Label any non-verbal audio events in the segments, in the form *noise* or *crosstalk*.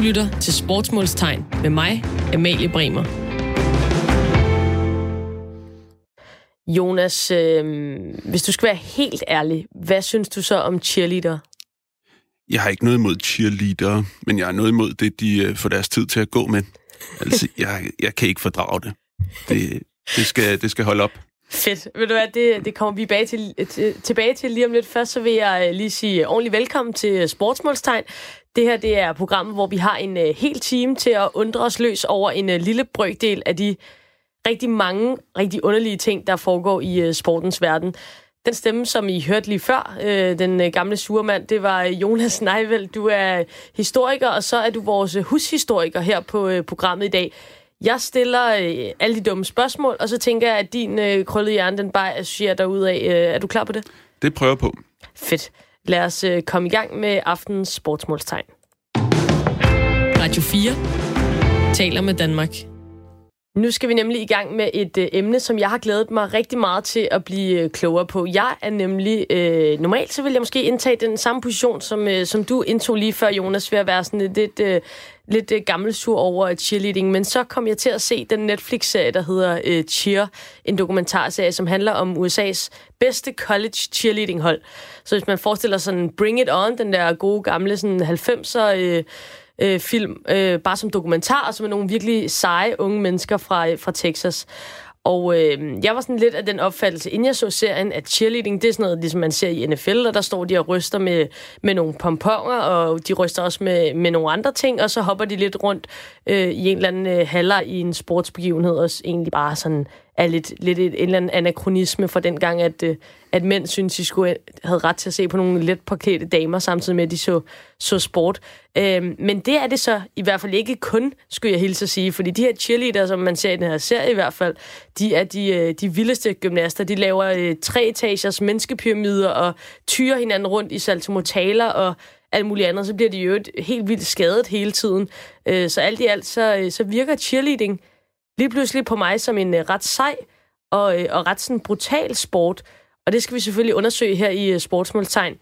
lytter til Sportsmålstegn med mig, Amalie Bremer. Jonas, øh, hvis du skal være helt ærlig, hvad synes du så om cheerleader? Jeg har ikke noget imod cheerleader, men jeg har noget imod det, de øh, får deres tid til at gå med. Altså, *laughs* jeg, jeg kan ikke fordrage det. Det, det, skal, det skal holde op. Fedt. Ved du hvad, det, det kommer vi bag til, til, tilbage til lige om lidt. Først så vil jeg øh, lige sige ordentligt velkommen til Sportsmålstegn. Det her det er programmet, hvor vi har en uh, hel time til at undre os løs over en uh, lille brøkdel af de rigtig mange rigtig underlige ting, der foregår i uh, sportens verden. Den stemme, som I hørte lige før, øh, den øh, gamle surmand, det var Jonas Neiveld. Du er historiker, og så er du vores hushistoriker her på øh, programmet i dag. Jeg stiller øh, alle de dumme spørgsmål, og så tænker jeg, at din øh, krøllede hjerne, den bare associerer ud af. Øh, er du klar på det? Det prøver på. Fedt. Lad os øh, komme i gang med aftenens sportsmålstegn. Radio 4 taler med Danmark. Nu skal vi nemlig i gang med et øh, emne, som jeg har glædet mig rigtig meget til at blive øh, klogere på. Jeg er nemlig, øh, normalt så vil jeg måske indtage den samme position, som, øh, som du indtog lige før, Jonas, ved at være sådan lidt, øh, lidt øh, gammelsur over cheerleading. Men så kom jeg til at se den Netflix-serie, der hedder øh, Cheer, en dokumentarserie, som handler om USA's bedste college cheerleading-hold. Så hvis man forestiller sådan Bring It On, den der gode gamle sådan 90'er... Øh, øh, film, øh, bare som dokumentar, som er nogle virkelig seje unge mennesker fra, øh, fra Texas. Og øh, jeg var sådan lidt af den opfattelse, inden jeg så serien, at cheerleading, det er sådan noget, ligesom man ser i NFL, og der står de og ryster med, med nogle pomponger, og de ryster også med, med nogle andre ting, og så hopper de lidt rundt øh, i en eller anden øh, haller i en sportsbegivenhed, og egentlig bare sådan er lidt, lidt et, en eller anden anachronisme for den gang, at, øh, at mænd synes, de skulle øh, havde ret til at se på nogle let parkerede damer, samtidig med, at de så, så sport. Øhm, men det er det så i hvert fald ikke kun, skulle jeg hilse at sige, fordi de her cheerleader, som man ser i den her serie i hvert fald, de er de, øh, de vildeste gymnaster. De laver øh, tre etagers menneskepyramider og tyrer hinanden rundt i saltomotaler og alt muligt andet. Så bliver de jo helt vildt skadet hele tiden. Øh, så alt i alt, så, så virker cheerleading lige pludselig på mig som en øh, ret sej og, øh, og ret sådan brutal sport. Og det skal vi selvfølgelig undersøge her i øh, Sportsmålstegn.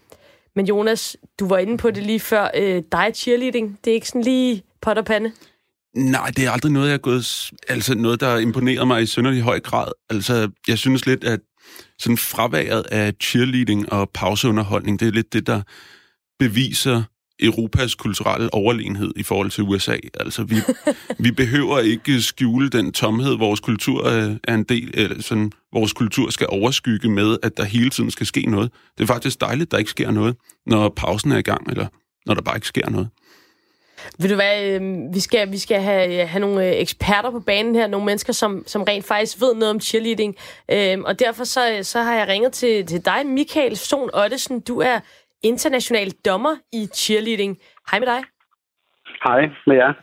Men Jonas, du var inde på det lige før. Øh, dig cheerleading, det er ikke sådan lige pot og pande? Nej, det er aldrig noget, jeg er gået... Altså noget, der imponerer mig i sønderlig høj grad. Altså, jeg synes lidt, at sådan fraværet af cheerleading og pauseunderholdning, det er lidt det, der beviser Europas kulturelle overlegenhed i forhold til USA. Altså, vi, *laughs* vi behøver ikke skjule den tomhed, vores kultur øh, er en del, eller sådan, vores kultur skal overskygge med, at der hele tiden skal ske noget. Det er faktisk dejligt, at der ikke sker noget, når pausen er i gang, eller når der bare ikke sker noget. Vil du hvad, øh, vi skal, vi skal have, øh, have nogle øh, eksperter på banen her, nogle mennesker, som, som rent faktisk ved noget om cheerleading. Øh, og derfor så, øh, så har jeg ringet til, til dig, Michael Son Ottesen. Du er international dommer i cheerleading. Hej med dig. Hej med jer.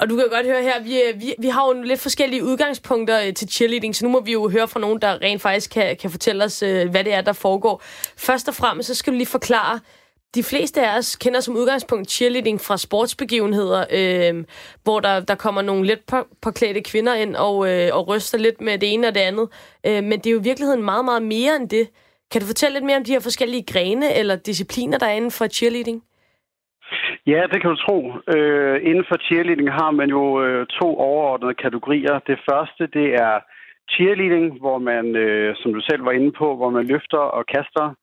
Og du kan godt høre her, vi, vi, vi har jo lidt forskellige udgangspunkter øh, til cheerleading, så nu må vi jo høre fra nogen, der rent faktisk kan, kan fortælle os, øh, hvad det er, der foregår. Først og fremmest, så skal du lige forklare, de fleste af os kender som udgangspunkt cheerleading fra sportsbegivenheder, øh, hvor der, der kommer nogle lidt påklædte kvinder ind og, øh, og ryster lidt med det ene og det andet. Øh, men det er jo i virkeligheden meget, meget mere end det. Kan du fortælle lidt mere om de her forskellige grene eller discipliner, der er inden for cheerleading? Ja, det kan du tro. Øh, inden for cheerleading har man jo øh, to overordnede kategorier. Det første, det er cheerleading, hvor man, øh, som du selv var inde på, hvor man løfter og kaster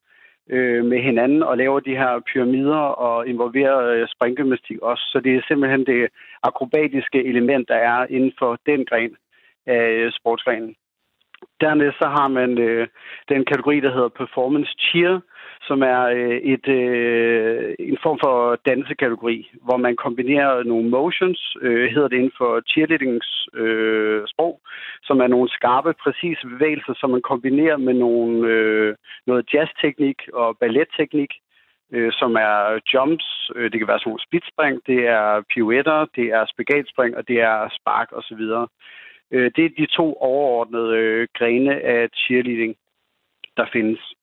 øh, med hinanden og laver de her pyramider og involverer øh, springgymnastik også. Så det er simpelthen det akrobatiske element, der er inden for den gren af øh, sportsgrenen. Dernæst så har man øh, den kategori, der hedder Performance Cheer, som er øh, et, øh, en form for dansekategori, hvor man kombinerer nogle motions, øh, hedder det inden for cheerleadings øh, sprog, som er nogle skarpe, præcise bevægelser, som man kombinerer med nogle, øh, noget jazzteknik og balletteknik, øh, som er jumps, øh, det kan være sådan nogle splitspring, det er pirouetter, det er spagatspring, og det er spark osv. Øh, det er de to overordnede øh, grene af cheerleading, der findes.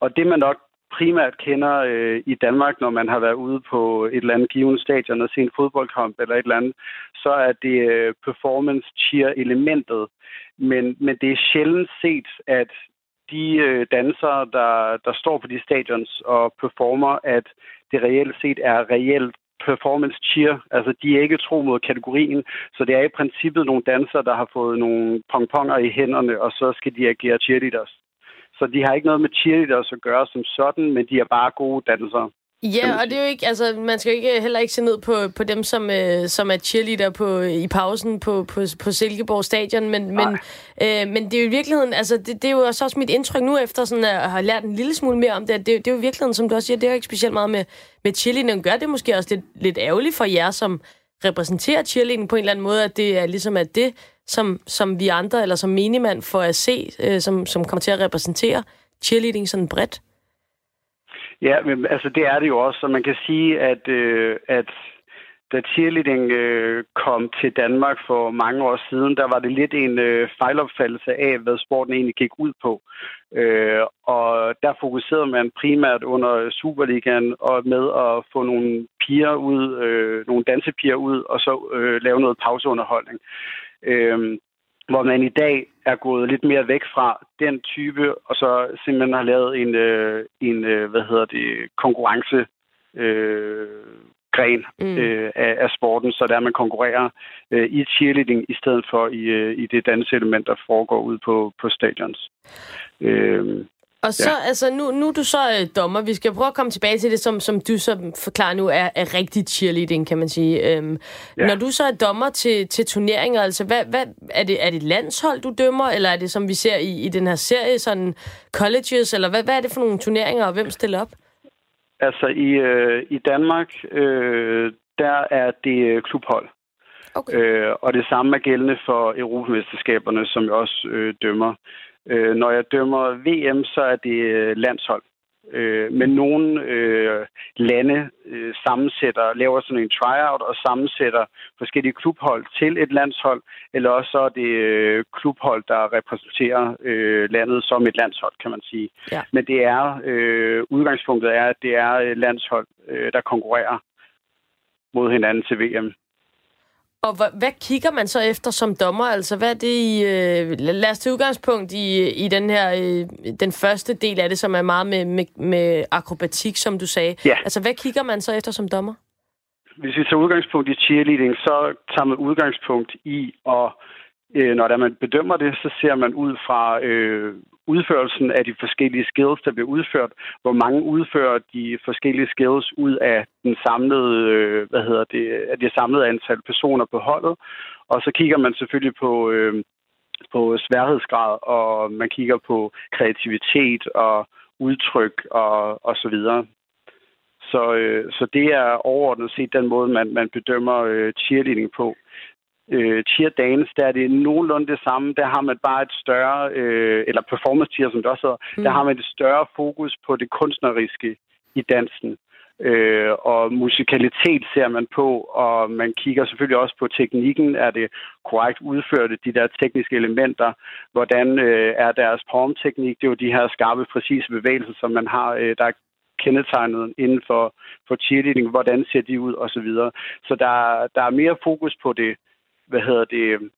Og det man nok primært kender øh, i Danmark, når man har været ude på et eller andet givet stadion og set en fodboldkamp eller et eller andet, så er det øh, performance cheer-elementet. Men, men det er sjældent set, at de øh, dansere, der, der står på de stadions og performer, at det reelt set er reelt performance cheer. Altså, de er ikke tro mod kategorien, så det er i princippet nogle dansere, der har fået nogle pongponger i hænderne, og så skal de agere cheerleaders. Så de har ikke noget med cheerleaders at gøre som sådan, men de er bare gode dansere. Ja, og det er jo ikke, altså, man skal jo ikke, heller ikke se ned på, på dem, som, øh, som er cheerleader på, i pausen på, på, på Silkeborg Stadion, men, men, øh, men det er jo i virkeligheden, altså, det, det er jo også, også mit indtryk nu, efter sådan at have lært en lille smule mere om det, det, det er jo i virkeligheden, som du også siger, det er jo ikke specielt meget med, med cheerleading. Gør det måske også lidt, lidt ærgerligt for jer, som repræsenterer cheerleading på en eller anden måde, at det er ligesom at det, som, som vi andre, eller som minimand får at se, øh, som, som kommer til at repræsentere cheerleading sådan bredt? Ja, men altså det er det jo også, så man kan sige, at, øh, at da cheerleading øh, kom til Danmark for mange år siden, der var det lidt en øh, fejlopfattelse af, hvad sporten egentlig gik ud på. Øh, og der fokuserede man primært under Superligaen og med at få nogle piger ud, øh, nogle dansepiger ud, og så øh, lave noget pauseunderholdning. Øh, hvor man i dag er gået lidt mere væk fra den type, og så simpelthen har lavet en, øh, en øh, hvad hedder det, konkurrence øh, gren mm. øh, af, af sporten, så der man konkurrerer øh, i cheerleading i stedet for i, øh, i det danseelement, der foregår ud på, på stadions. Øh, og så, ja. altså, nu, nu er du så øh, dommer. Vi skal prøve at komme tilbage til det, som, som du så forklarer nu, er, er rigtig cheerleading, kan man sige. Øhm, ja. Når du så er dommer til, til turneringer, altså, hvad, hvad, er, det, er det landshold, du dømmer, eller er det, som vi ser i, i den her serie, sådan colleges, eller hvad, hvad er det for nogle turneringer, og hvem stiller op? Altså, i, øh, i Danmark, øh, der er det øh, klubhold. Okay. Øh, og det samme er gældende for Europamesterskaberne, som jeg også øh, dømmer. Øh, når jeg dømmer VM, så er det øh, landshold. Øh, men nogle øh, lande øh, sammensætter, laver sådan en tryout og sammensætter forskellige klubhold til et landshold, eller også så er det øh, klubhold, der repræsenterer øh, landet som et landshold, kan man sige. Ja. Men det er øh, udgangspunktet er, at det er landshold, øh, der konkurrerer mod hinanden til VM. Og hvad, hvad kigger man så efter som dommer? Altså, hvad er det i... Øh, lad os tage udgangspunkt i, i den her... Øh, den første del af det, som er meget med, med, med akrobatik, som du sagde. Ja. Altså, hvad kigger man så efter som dommer? Hvis vi tager udgangspunkt i cheerleading, så tager man udgangspunkt i at øh, når der man bedømmer det, så ser man ud fra øh, udførelsen af de forskellige skills, der bliver udført. Hvor mange udfører de forskellige skills ud af den samlede, øh, hvad hedder det, af det samlede antal personer på holdet. Og så kigger man selvfølgelig på, øh, på sværhedsgrad, og man kigger på kreativitet og udtryk og, og så videre. Så, øh, så det er overordnet set den måde, man, man bedømmer øh, cheerleading på øh, tier dance, der er det nogenlunde det samme. Der har man bare et større, øh, eller performance tier, som det også hedder, mm. der har man et større fokus på det kunstneriske i dansen. Øh, og musikalitet ser man på, og man kigger selvfølgelig også på teknikken. Er det korrekt udført, de der tekniske elementer? Hvordan øh, er deres formteknik? Det er jo de her skarpe, præcise bevægelser, som man har, øh, der er kendetegnet inden for, for cheerleading. Hvordan ser de ud, og så videre. Så der, der er mere fokus på det hvad hedder det,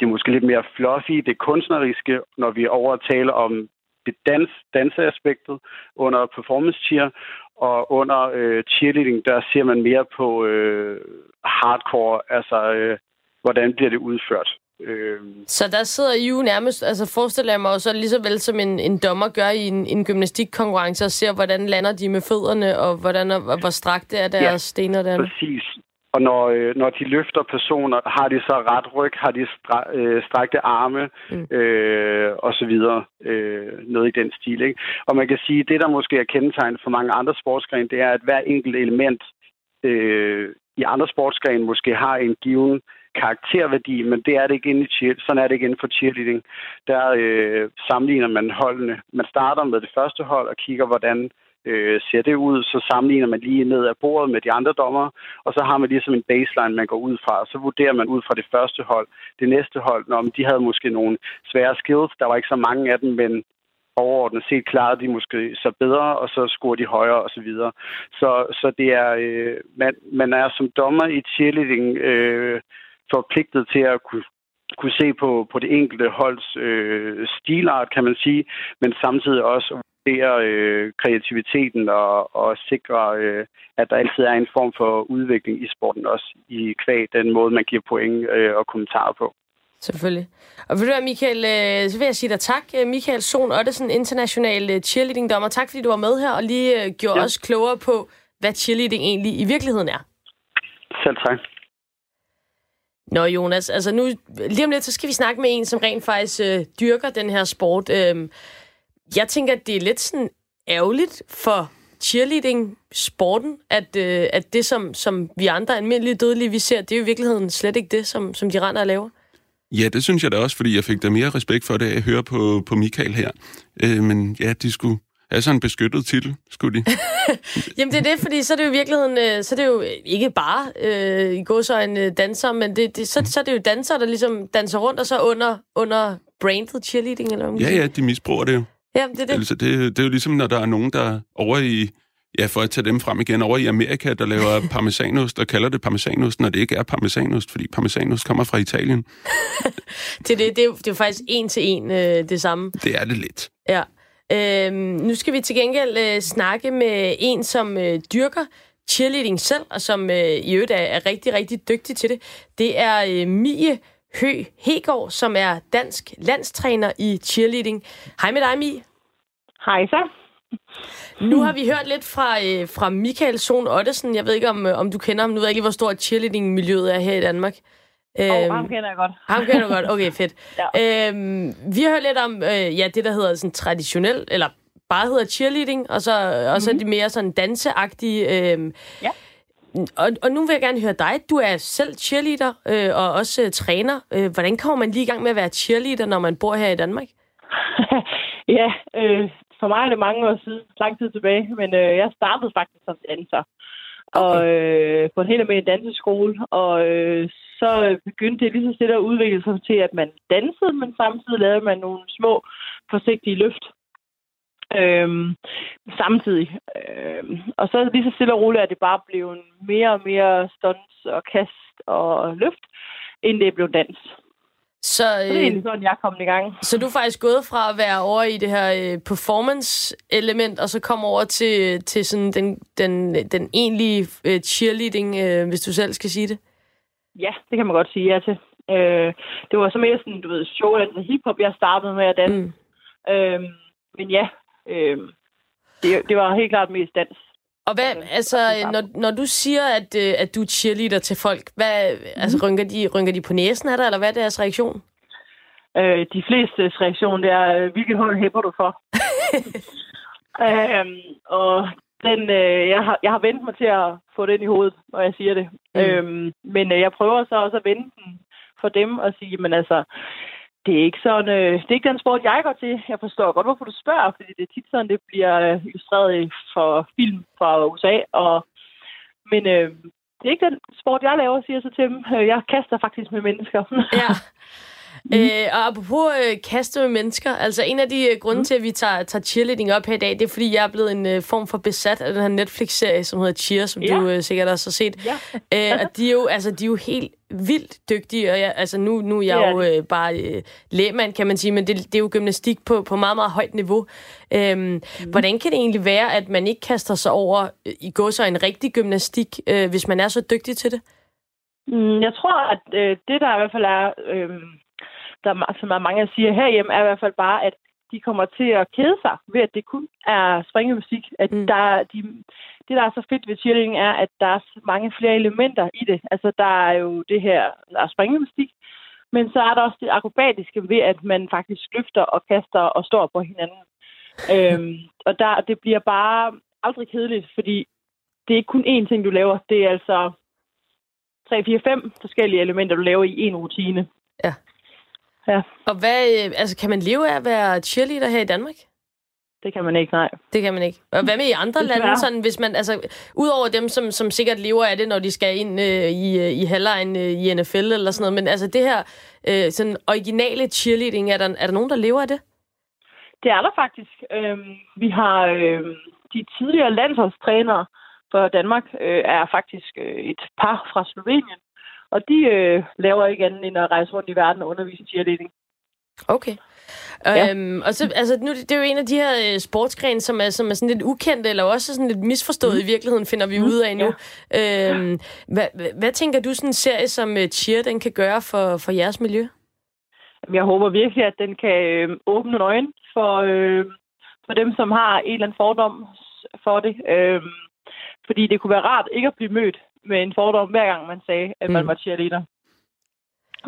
det er måske lidt mere fluffy, det kunstneriske, når vi over taler om det dans, danseaspektet under performance cheer, og under øh, cheerleading, der ser man mere på øh, hardcore, altså øh, hvordan bliver det udført. Øh. Så der sidder I jo nærmest, altså forestiller jeg mig også lige så vel som en, en dommer gør i en, en gymnastikkonkurrence og ser, hvordan lander de med fødderne, og hvordan og, hvor strakte er deres ja, stener der. præcis. Og når, øh, når de løfter personer, har de så ret ryg, har de stra, øh, strakte arme mm. øh, og så videre. Øh, noget i den stil. Ikke? Og man kan sige, det der måske er kendetegnet for mange andre sportsgrene, det er, at hver enkelt element øh, i andre sportsgrene måske har en given karakterværdi, men det er det ikke inde i cheer, sådan er det ikke inden for cheerleading. Der øh, sammenligner man holdene. Man starter med det første hold og kigger, hvordan øh, øh, ser det ud, så sammenligner man lige ned ad bordet med de andre dommer, og så har man ligesom en baseline, man går ud fra, og så vurderer man ud fra det første hold. Det næste hold, når de havde måske nogle svære skills, der var ikke så mange af dem, men overordnet set klarede de måske så bedre, og så scorer de højere osv. Så, så, så det er, øh, man, man er som dommer i cheerleading øh, forpligtet til at kunne kunne se på, på det enkelte holds øh, stilart, kan man sige, men samtidig også stimulere øh, kreativiteten og, og sikre, øh, at der altid er en form for udvikling i sporten, også i kvæg den måde, man giver point øh, og kommentarer på. Selvfølgelig. Og vil du være, Michael, øh, så vil jeg sige dig tak. Øh, Michael Sohn Ottesen, international øh, cheerleading-dommer. Tak, fordi du var med her og lige gjorde ja. os klogere på, hvad cheerleading egentlig i virkeligheden er. Selv tak. Nå, Jonas, altså nu, lige om lidt, så skal vi snakke med en, som rent faktisk øh, dyrker den her sport. Øhm, jeg tænker, at det er lidt sådan ærgerligt for cheerleading-sporten, at, øh, at det, som, som vi andre almindelige dødelige, vi ser, det er jo i virkeligheden slet ikke det, som, som de render og laver. Ja, det synes jeg da også, fordi jeg fik da mere respekt for det at høre på, på Michael her. Øh, men ja, de skulle have sådan en beskyttet titel, skulle de. *laughs* Jamen det er det, fordi så er det jo i virkeligheden, øh, så er det jo ikke bare øh, i godsøjne øh, danser, men det, det, så, så er det jo dansere, der ligesom danser rundt, og så under, under brandet cheerleading, eller hvad Ja, ja, de misbruger det jo. Ja, det er det. Altså, det, det er jo ligesom, når der er nogen, der over i ja, for at tage dem frem igen, over i Amerika, der laver *laughs* parmesanost og kalder det parmesanost, når det ikke er parmesanost, fordi parmesanost kommer fra Italien. *laughs* det, det, det, er jo, det er jo faktisk en til en øh, det samme. Det er det lidt. Ja. Øhm, nu skal vi til gengæld øh, snakke med en, som øh, dyrker cheerleading selv, og som øh, i øvrigt er, er rigtig, rigtig dygtig til det. Det er øh, Mie Hø Hegård, som er dansk landstræner i cheerleading. Hej med dig, Mie. Hej så. Nu har vi hørt lidt fra, øh, fra Michael Sohn Ottesen. Jeg ved ikke, om, øh, om du kender ham. Nu ved jeg ikke, hvor stort cheerleading-miljøet er her i Danmark. Øhm, oh, ham kender jeg godt. Ham kender du godt. Okay, *laughs* fedt. ja. øhm, vi har hørt lidt om øh, ja, det, der hedder sådan traditionel, eller bare hedder cheerleading, og så, mm-hmm. og så er de mere sådan danseagtige. Øh, ja. Og, og nu vil jeg gerne høre dig. Du er selv cheerleader øh, og også øh, træner. Øh, hvordan kommer man lige i gang med at være cheerleader, når man bor her i Danmark? *laughs* ja, øh, for mig er det mange år siden, lang tid tilbage, men øh, jeg startede faktisk som danser. Okay. Og øh, på en helt almindelig danseskole, og øh, så begyndte det lige så stille at udvikle sig til, at man dansede, men samtidig lavede man nogle små, forsigtige løft. Øhm, samtidig. Øhm, og så lige så stille og roligt, at det bare blev mere og mere stunts og kast og løft, end det blev dans. Så, øh, det er egentlig sådan, jeg er kommet i gang. Så du er faktisk gået fra at være over i det her øh, performance-element, og så kom over til, til sådan den, den, den egentlige øh, cheerleading, øh, hvis du selv skal sige det? Ja, det kan man godt sige ja til. Øh, det var så mere sådan, du ved, show og hiphop, jeg startede med at danse. Mm. Øh, men ja, øh, det, det var helt klart mest dans. Og hvad, altså, når, når du siger, at, øh, at du er cheerleader til folk, hvad, mm. altså, mhm. rynker de, rynker de på næsen af dig, eller hvad er deres reaktion? Øh, de fleste reaktion, det er, øh, hvilket hold hæpper du for? *laughs* øh, og den, øh, jeg, har, jeg har vendt mig til at få den i hovedet, når jeg siger det. Mm. Øh, men øh, jeg prøver så også at vende den for dem og sige, men altså, det er ikke sådan, øh, det er ikke den sport, jeg går til. Jeg forstår godt, hvorfor du spørger, fordi det er tit sådan, det bliver øh, illustreret for film fra USA. Og, men øh, det er ikke den sport, jeg laver, siger jeg så til dem. Øh, jeg kaster faktisk med mennesker. ja. *laughs* Mm. Øh, og apropos øh, kaste med mennesker, altså en af de øh, grunde mm. til, at vi tager, tager cheerleading op her i dag, det er, fordi jeg er blevet en øh, form for besat af den her Netflix-serie, som hedder Cheer, som ja. du øh, sikkert også har set. Ja. øh, og de er, jo, altså, de er jo helt vildt dygtige, og jeg, altså, nu, nu er jeg ja. jo øh, bare øh, lægmand, kan man sige, men det, det er jo gymnastik på, på meget, meget højt niveau. Øhm, mm. Hvordan kan det egentlig være, at man ikke kaster sig over øh, i går så en rigtig gymnastik, øh, hvis man er så dygtig til det? Mm, jeg tror, at øh, det der i hvert fald er... Øh der, som er mange der siger herhjemme, er i hvert fald bare, at de kommer til at kede sig ved, at det kun er springemusik. At mm. der, de, det, der er så fedt ved cheerleading, er, at der er mange flere elementer i det. Altså, der er jo det her, der er springemusik, men så er der også det akrobatiske ved, at man faktisk løfter og kaster og står på hinanden. *laughs* øhm, og der, det bliver bare aldrig kedeligt, fordi det er ikke kun én ting, du laver. Det er altså 3, 4, 5 forskellige elementer, du laver i en rutine. Ja. Ja. Og hvad, øh, altså, kan man leve af at være cheerleader her i Danmark? Det kan man ikke, nej. Det kan man ikke. Og hvad med i andre lande, sådan, hvis man, altså, udover dem, som, som sikkert lever af det, når de skal ind øh, i, øh, i halvlejen øh, i NFL eller sådan noget, men altså det her øh, sådan originale cheerleading, er der, er der nogen, der lever af det? Det er der faktisk. Øhm, vi har øh, de tidligere landsholdstrænere for Danmark, øh, er faktisk øh, et par fra Slovenien, og de øh, laver ikke andet end at rejse rundt i verden og undervise cheerleading. Okay. Ja. Øhm, og så, altså, nu, det er jo en af de her øh, sportsgrene, som er, som er sådan lidt ukendte, eller også sådan lidt misforstået mm. i virkeligheden, finder vi mm. ud af nu. Ja. Øhm, hvad, hvad tænker du, sådan en serie som uh, Cheer, den kan gøre for, for jeres miljø? Jeg håber virkelig, at den kan øh, åbne øjne for, øh, for dem, som har en eller anden fordom for det. Øh, fordi det kunne være rart ikke at blive mødt med en fordom, hver gang man sagde, at man mm. var cheerleader.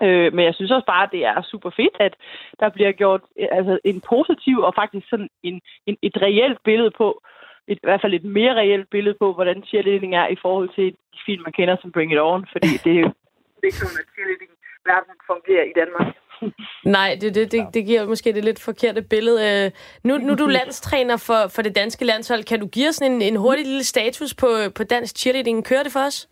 Øh, men jeg synes også bare, at det er super fedt, at der bliver gjort altså, en positiv og faktisk sådan en, en, et reelt billede på, et, i hvert fald et mere reelt billede på, hvordan cheerleading er i forhold til de film, man kender som Bring It On, fordi det er jo ikke sådan, at cheerleading verden fungerer i Danmark. Nej, det, det, det, det giver måske det lidt forkerte billede. Øh, nu, nu er du landstræner for, for det danske landshold. Kan du give os en, en hurtig lille status på, på dansk cheerleading? Kører det for os?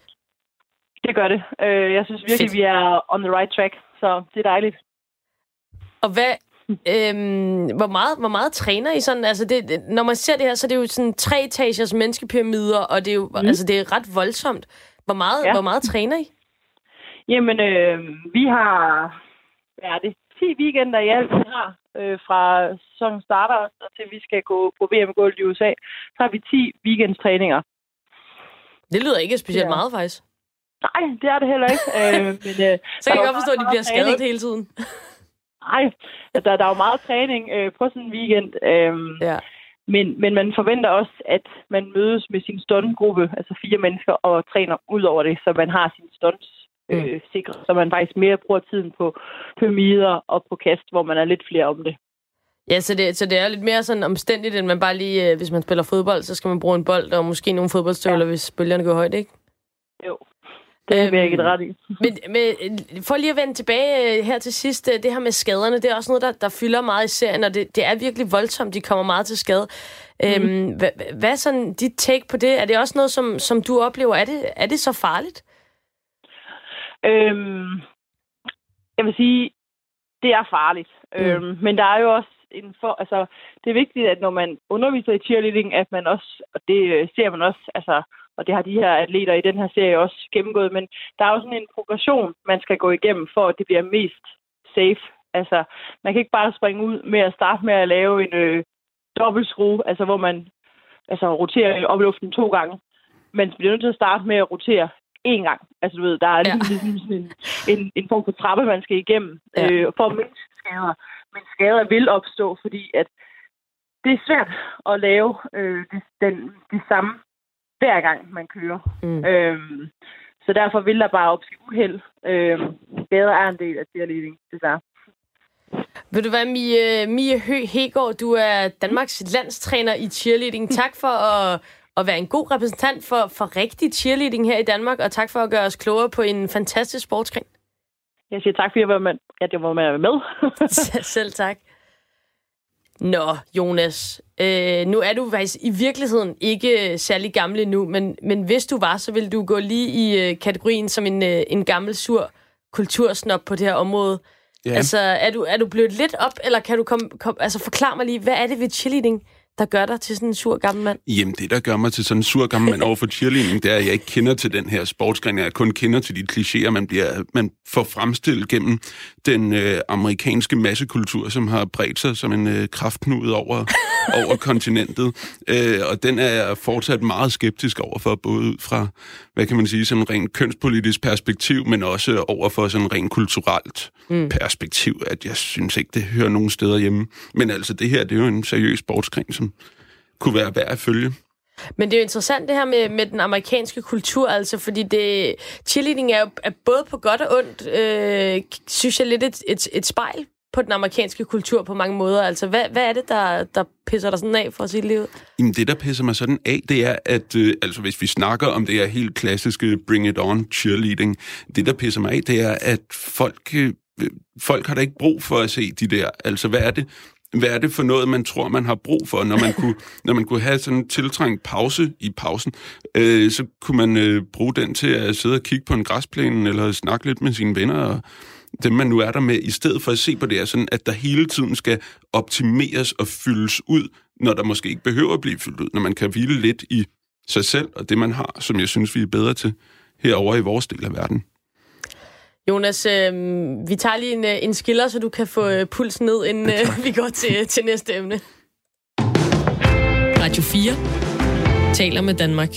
Det gør det. Øh, jeg synes virkelig, Fedt. vi er on the right track, så det er dejligt. Og hvad, Øhm, hvor, meget, hvor meget træner I sådan? Altså det, når man ser det her, så er det jo sådan tre etagers menneskepyramider, og det er jo mm. altså, det er ret voldsomt. Hvor meget, ja. hvor meget træner I? Jamen, øh, vi har er det, 10 weekender i alt, vi har, øh, fra sæsonen starter og til vi skal gå på VM-gulv i USA. Så har vi 10 weekendstræninger. Det lyder ikke specielt ja. meget, faktisk. Nej, det er det heller ikke. øh, *laughs* men, øh, så kan jeg godt forstå, at de bliver træning. skadet hele tiden. Nej, der, der er jo meget træning øh, på sådan en weekend. Øh, ja. Men, men man forventer også, at man mødes med sin stuntgruppe, altså fire mennesker, og træner ud over det, så man har sin stunts. Øh, sikre, så man faktisk mere bruger tiden på pyramider og på kast, hvor man er lidt flere om det. Ja, så det, så det er lidt mere sådan omstændigt, end man bare lige, øh, hvis man spiller fodbold, så skal man bruge en bold og måske nogle fodboldstøvler, ja. hvis bølgerne går højt, ikke? Jo, det er jeg ikke ret i. *laughs* men, men for lige at vende tilbage øh, her til sidst, øh, det her med skaderne, det er også noget, der, der fylder meget i serien, og det, det er virkelig voldsomt, de kommer meget til skade. Mm. Øhm, hvad, hvad er sådan dit take på det? Er det også noget, som, som du oplever? Er det, er det så farligt? Øhm, jeg vil sige, det er farligt. Mm. Øhm, men der er jo også en for, altså, det er vigtigt, at når man underviser i cheerleading, at man også, og det øh, ser man også, altså, og det har de her atleter i den her serie også gennemgået, men der er jo sådan en progression, man skal gå igennem, for at det bliver mest safe. Altså, man kan ikke bare springe ud med at starte med at lave en øh, dobbeltskrue, altså hvor man altså, roterer op i luften to gange. Man bliver nødt til at starte med at rotere én gang. Altså, du ved, der er ja. ligesom sådan en, en, en form for trappe, man skal igennem ja. øh, for at mindske skader. Men skader vil opstå, fordi at det er svært at lave øh, det, den, det samme hver gang, man kører. Mm. Øhm, så derfor vil der bare opske uheld. Øhm, skader er en del af cheerleading, desværre. Vil du være Mie, Mie Hø Hegård? Du er Danmarks landstræner i cheerleading. Tak for at at være en god repræsentant for, for rigtig cheerleading her i Danmark, og tak for at gøre os klogere på en fantastisk sportsgren. Jeg siger tak, for at jeg var med. At jeg var med. *laughs* Selv tak. Nå, Jonas, øh, nu er du faktisk i virkeligheden ikke særlig gammel nu, men, men hvis du var, så ville du gå lige i øh, kategorien som en, øh, en gammel sur kultursnop på det her område. Ja. Altså, er du, er du blevet lidt op, eller kan du komme, kom, altså forklare mig lige, hvad er det ved cheerleading, der gør dig til sådan en sur gammel mand? Jamen, det, der gør mig til sådan en sur gammel mand overfor cheerleading, det er, at jeg ikke kender til den her sportsgren. Jeg kun kender til de klichéer, man, bliver, man får fremstillet gennem den øh, amerikanske massekultur, som har bredt sig som en øh, kraftknud over, *laughs* over kontinentet. Øh, og den er jeg fortsat meget skeptisk over for, både ud fra, hvad kan man sige, sådan en rent kønspolitisk perspektiv, men også over for sådan en rent kulturelt mm. perspektiv, at jeg synes ikke, det hører nogen steder hjemme. Men altså, det her, det er jo en seriøs sportsgren, som kunne være værd at følge. Men det er jo interessant det her med, med den amerikanske kultur, altså, fordi det, cheerleading er jo er både på godt og ondt, øh, synes jeg lidt et, et, et spejl på den amerikanske kultur på mange måder. Altså, hvad, hvad er det, der, der pisser dig sådan af for sit liv? Jamen, det, der pisser mig sådan af, det er, at øh, altså, hvis vi snakker om det her helt klassiske bring it on cheerleading, det, der pisser mig af, det er, at folk, øh, folk har da ikke brug for at se de der. Altså, hvad er det? Hvad er det for noget, man tror, man har brug for, når man kunne, *laughs* når man kunne have sådan en tiltrængt pause i pausen, øh, så kunne man øh, bruge den til at sidde og kigge på en græsplæne, eller snakke lidt med sine venner, og dem man nu er der med, i stedet for at se på det her, sådan at der hele tiden skal optimeres og fyldes ud, når der måske ikke behøver at blive fyldt ud, når man kan hvile lidt i sig selv og det, man har, som jeg synes, vi er bedre til herover i vores del af verden. Jonas, øh, vi tager lige en, øh, en skiller, så du kan få øh, pulsen ned, inden øh, *laughs* vi går til, til næste emne. Radio 4 taler med Danmark.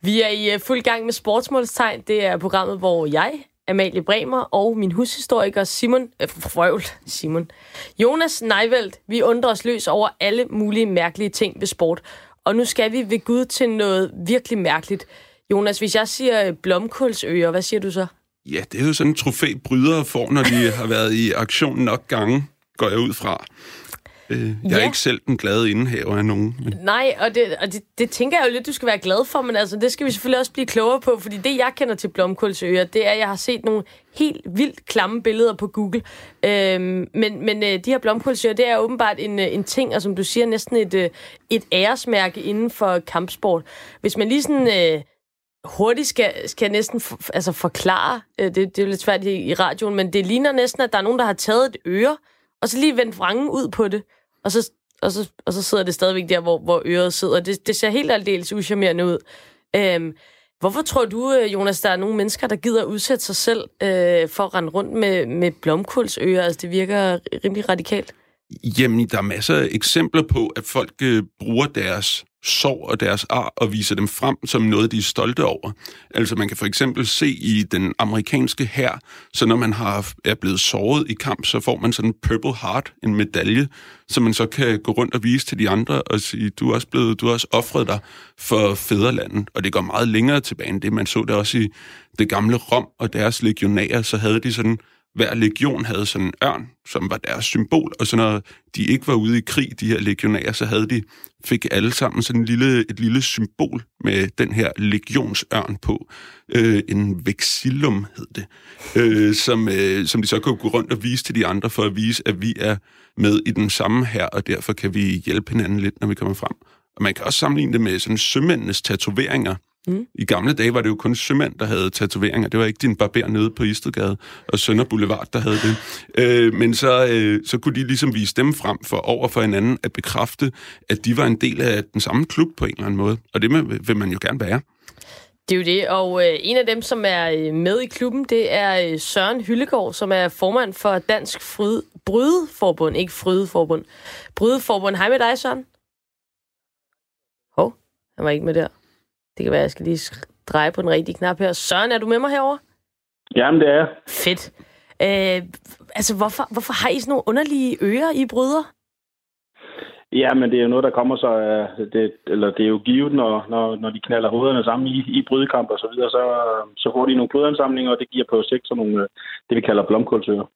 Vi er i uh, fuld gang med sportsmålstegn. Det er programmet, hvor jeg, Amalie Bremer og min hushistoriker Simon, øh, frøvl, Simon, Jonas Neivelt, vi undrer os løs over alle mulige mærkelige ting ved sport. Og nu skal vi ved Gud til noget virkelig mærkeligt. Jonas, hvis jeg siger øh, blomkålsøer, hvad siger du så? Ja, det er jo sådan en trofæ, brydere får, når de har været i aktion nok gange, går jeg ud fra. Øh, jeg ja. er ikke selv den glade indehaver af nogen. Men... Nej, og, det, og det, det tænker jeg jo lidt, du skal være glad for, men altså, det skal vi selvfølgelig også blive klogere på, fordi det, jeg kender til blomkålsøer, det er, at jeg har set nogle helt vildt klamme billeder på Google. Øhm, men men øh, de her blomkålsøer, det er åbenbart en, øh, en ting, og som du siger, næsten et, øh, et æresmærke inden for kampsport. Hvis man lige sådan... Øh, hurtigt skal, skal jeg næsten for, altså forklare, øh, det, det er jo lidt svært i, i radioen, men det ligner næsten, at der er nogen, der har taget et øre, og så lige vendt vrangen ud på det, og så, og så, og så sidder det stadigvæk der, hvor, hvor øret sidder. Det, det ser helt aldeles uschammerende ud. Øhm, hvorfor tror du, øh, Jonas, der er nogle mennesker, der gider udsætte sig selv øh, for at rende rundt med, med blomkålsører? Altså, det virker rimelig radikalt. Jamen, der er masser af eksempler på, at folk øh, bruger deres sorg og deres ar og viser dem frem som noget, de er stolte over. Altså man kan for eksempel se i den amerikanske hær, så når man har, er blevet såret i kamp, så får man sådan en Purple Heart, en medalje, som man så kan gå rundt og vise til de andre og sige, du er også, blevet, du har også offret dig for fædrelandet. Og det går meget længere tilbage end det. Man så det også i det gamle Rom og deres legionærer, så havde de sådan hver legion havde sådan en ørn, som var deres symbol, og så når de ikke var ude i krig, de her legionærer, så havde de, fik alle sammen sådan en lille, et lille symbol med den her legionsørn på. Øh, en vexillum hed det, øh, som, øh, som de så kunne gå rundt og vise til de andre, for at vise, at vi er med i den samme her, og derfor kan vi hjælpe hinanden lidt, når vi kommer frem. Og man kan også sammenligne det med sådan sømændenes tatoveringer, Mm. I gamle dage var det jo kun sømænd, der havde tatoveringer. Det var ikke din barber nede på Istedgade og Sønder Boulevard, der havde det. Øh, men så, øh, så kunne de ligesom vise dem frem for over for hinanden at bekræfte, at de var en del af den samme klub på en eller anden måde. Og det vil man jo gerne være. Det er jo det, og øh, en af dem, som er øh, med i klubben, det er øh, Søren Hyllegård, som er formand for Dansk Fryd, Brydeforbund, ikke Frydeforbund. Brydeforbund. Hej med dig, Søren. Hov, han var ikke med der. Det kan være, at jeg skal lige dreje på den rigtige knap her. Søren, er du med mig herover? Jamen, det er Fedt. Øh, altså, hvorfor, hvorfor har I sådan nogle underlige ører, I bryder? Ja, men det er jo noget, der kommer så... Det, eller det er jo givet, når, når, når de knaller hovederne sammen i, i brydekamp og så videre, så, så får de nogle blodansamlinger, og det giver på sigt sådan nogle, det vi kalder blomkålsører.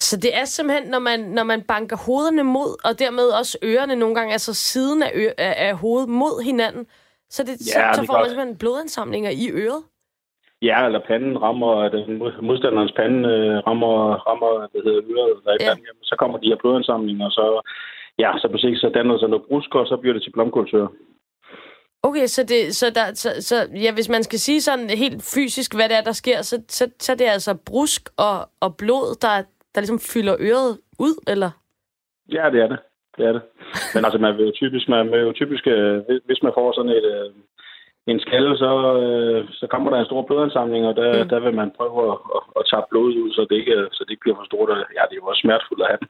Så det er simpelthen, når man, når man banker hovederne mod, og dermed også ørerne nogle gange, altså siden af, ø- af hovedet mod hinanden, så, det, ja, så, så får man simpelthen blodansamlinger i øret? Ja, eller panden rammer, den modstanderens pande øh, rammer, rammer hvad hedder, øret, der ja. Panden, så kommer de her blodansamlinger, og så, ja, så på sigt så danner sig noget brusk, og så bliver det til blomkålsører. Okay, så, det, så, der, så, så ja, hvis man skal sige sådan helt fysisk, hvad det er, der sker, så, så, så det er altså brusk og, og blod, der, der ligesom fylder øret ud, eller? Ja, det er det det er det. Men altså, man vil jo typisk, man vil jo typisk øh, hvis man får sådan et, øh, en skalle, så, øh, så kommer der en stor blodansamling, og der, mm. der vil man prøve at, at, at tage blodet ud, så det ikke, så det ikke bliver for stort. Ja, det er jo også smertefuldt at have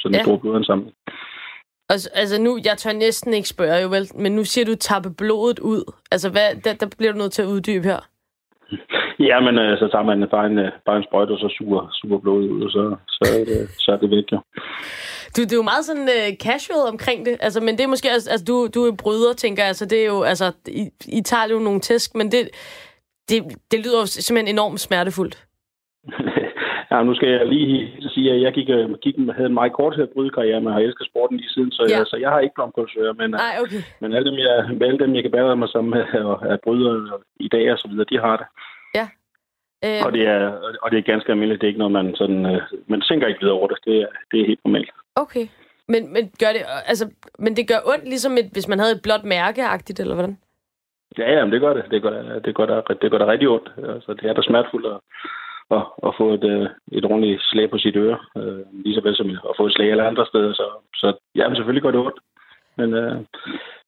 sådan en ja. stor blodansamling. Altså, altså nu, jeg tør næsten ikke spørge jo vel, men nu siger du tappe blodet ud. Altså, hvad, der, der bliver du nødt til at uddybe her. *laughs* Ja, men øh, så tager man bare en, bare en sprøjte, og så suger, suger blodet ud, og så, så, er, det, så er det væk, jo. Du, det er jo meget sådan uh, casual omkring det, altså, men det er måske, altså, du, du er bryder, tænker jeg, altså, det er jo, altså, I, I tager jo nogle tæsk, men det, det, det lyder jo simpelthen enormt smertefuldt. *laughs* ja, nu skal jeg lige sige, at jeg gik, øh, gik havde en meget kort brydekarriere, men har elsket sporten lige siden, så, ja. jeg, så jeg har ikke blomkålsører, men, Ej, okay. men alle, dem, jeg, alle dem, jeg kan bære mig som er bryder i dag og så videre, de har det. Ja. Øh... Og, det er, og det er ganske almindeligt. Det er ikke noget, man sådan... Øh, man tænker ikke videre over det. Det er, det er helt normalt. Okay. Men, men, gør det, altså, men det gør ondt, ligesom et, hvis man havde et blåt mærke-agtigt, eller hvordan? Ja, jamen, det gør det. Det gør det, det, gør det, det, gør det rigtig ondt. Altså, det er da smertefuldt at, at, at få et, øh, et ordentligt slag på sit øre, øh, lige så vel som at få et slag alle andre steder. Så, så ja, men selvfølgelig gør det ondt. Men, øh,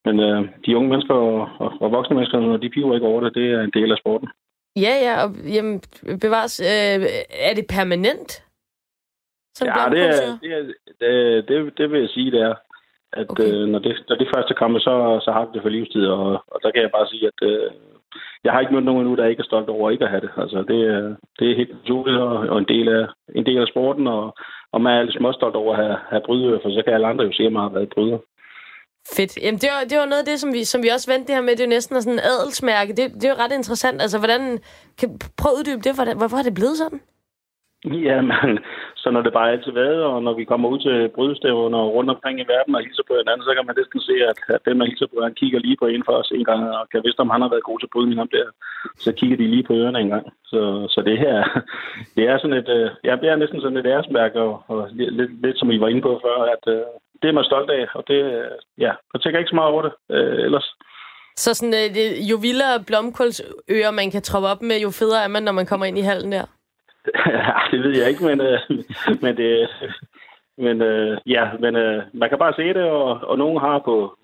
men øh, de unge mennesker og, og, og voksne mennesker, når de piver ikke over det, det er en del af sporten. Ja, ja, og jamen, bevares. Øh, er det permanent? Som ja, det er, det, er, det, det, det vil jeg sige, det er. At okay. øh, når, det, når det første kommer, så, så har det det for livstid, og, og der kan jeg bare sige, at øh, jeg har ikke mødt nogen endnu, der ikke er stolt over ikke at have det. Altså, det, det er helt naturligt og, og en, del af, en del af sporten, og, og man er lidt småstolt over at have, have bryder, for så kan alle andre jo se, at man har været bryder. Fedt. Jamen, det var, det var noget af det, som vi, som vi også vendte det her med. Det er jo næsten sådan en adelsmærke. Det, det er jo ret interessant. Altså, hvordan... Kan, prøv at uddybe det. Hvordan, hvorfor er det blevet sådan? Jamen, så når det bare altid været, og når vi kommer ud til brydestævner og rundt omkring i verden og hilser på hinanden, så kan man næsten se, at, at den, man hilser på, han kigger lige på en for os en gang, og kan vidste, om han har været god til brydning om der, så kigger de lige på ørerne en gang. Så, så det her, det er sådan et, øh, ja, det er næsten sådan et æresmærke, og, og lidt, lidt, som I var inde på før, at øh, det er man stolt af, og det, ja, jeg tænker ikke så meget over det uh, ellers. Så sådan, uh, det, jo vildere blomkålsører man kan troppe op med, jo federe er man, når man kommer ind i hallen der? *laughs* ja, det ved jeg ikke, men, øh, men det, men øh, ja, men øh, man kan bare se det, og, og nogen har på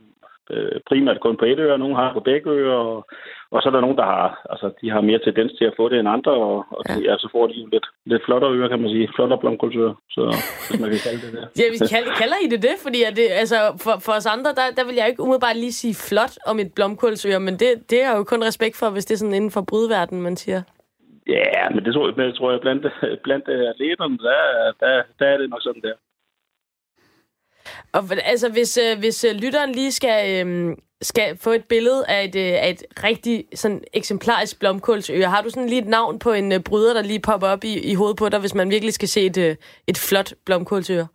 øh, primært kun på et øre, og nogen har på begge ører, og, og så er der nogen, der har, altså, de har mere tendens til at få det end andre, og, og ja. ja, så får de jo lidt, lidt flottere ører, kan man sige, flottere blomkålsører, så hvis man kan kalde det det. *laughs* ja, vi kalder, kalder I det det? Fordi at det, altså, for, for os andre, der, der vil jeg ikke umiddelbart lige sige flot om et blomkålsøre, men det, det er jo kun respekt for, hvis det er sådan inden for brudverden, man siger. Ja, men det tror jeg, tror jeg blandt, blandt atleterne, der, der, der er det nok sådan der. Og altså, hvis, øh, hvis øh, lytteren lige skal, øh, skal få et billede af et, øh, af et rigtig sådan eksemplarisk blomkålsøre, har du sådan lige et navn på en øh, bryder, der lige popper op i, i hovedet på dig, hvis man virkelig skal se et, øh, et flot blomkålsøre?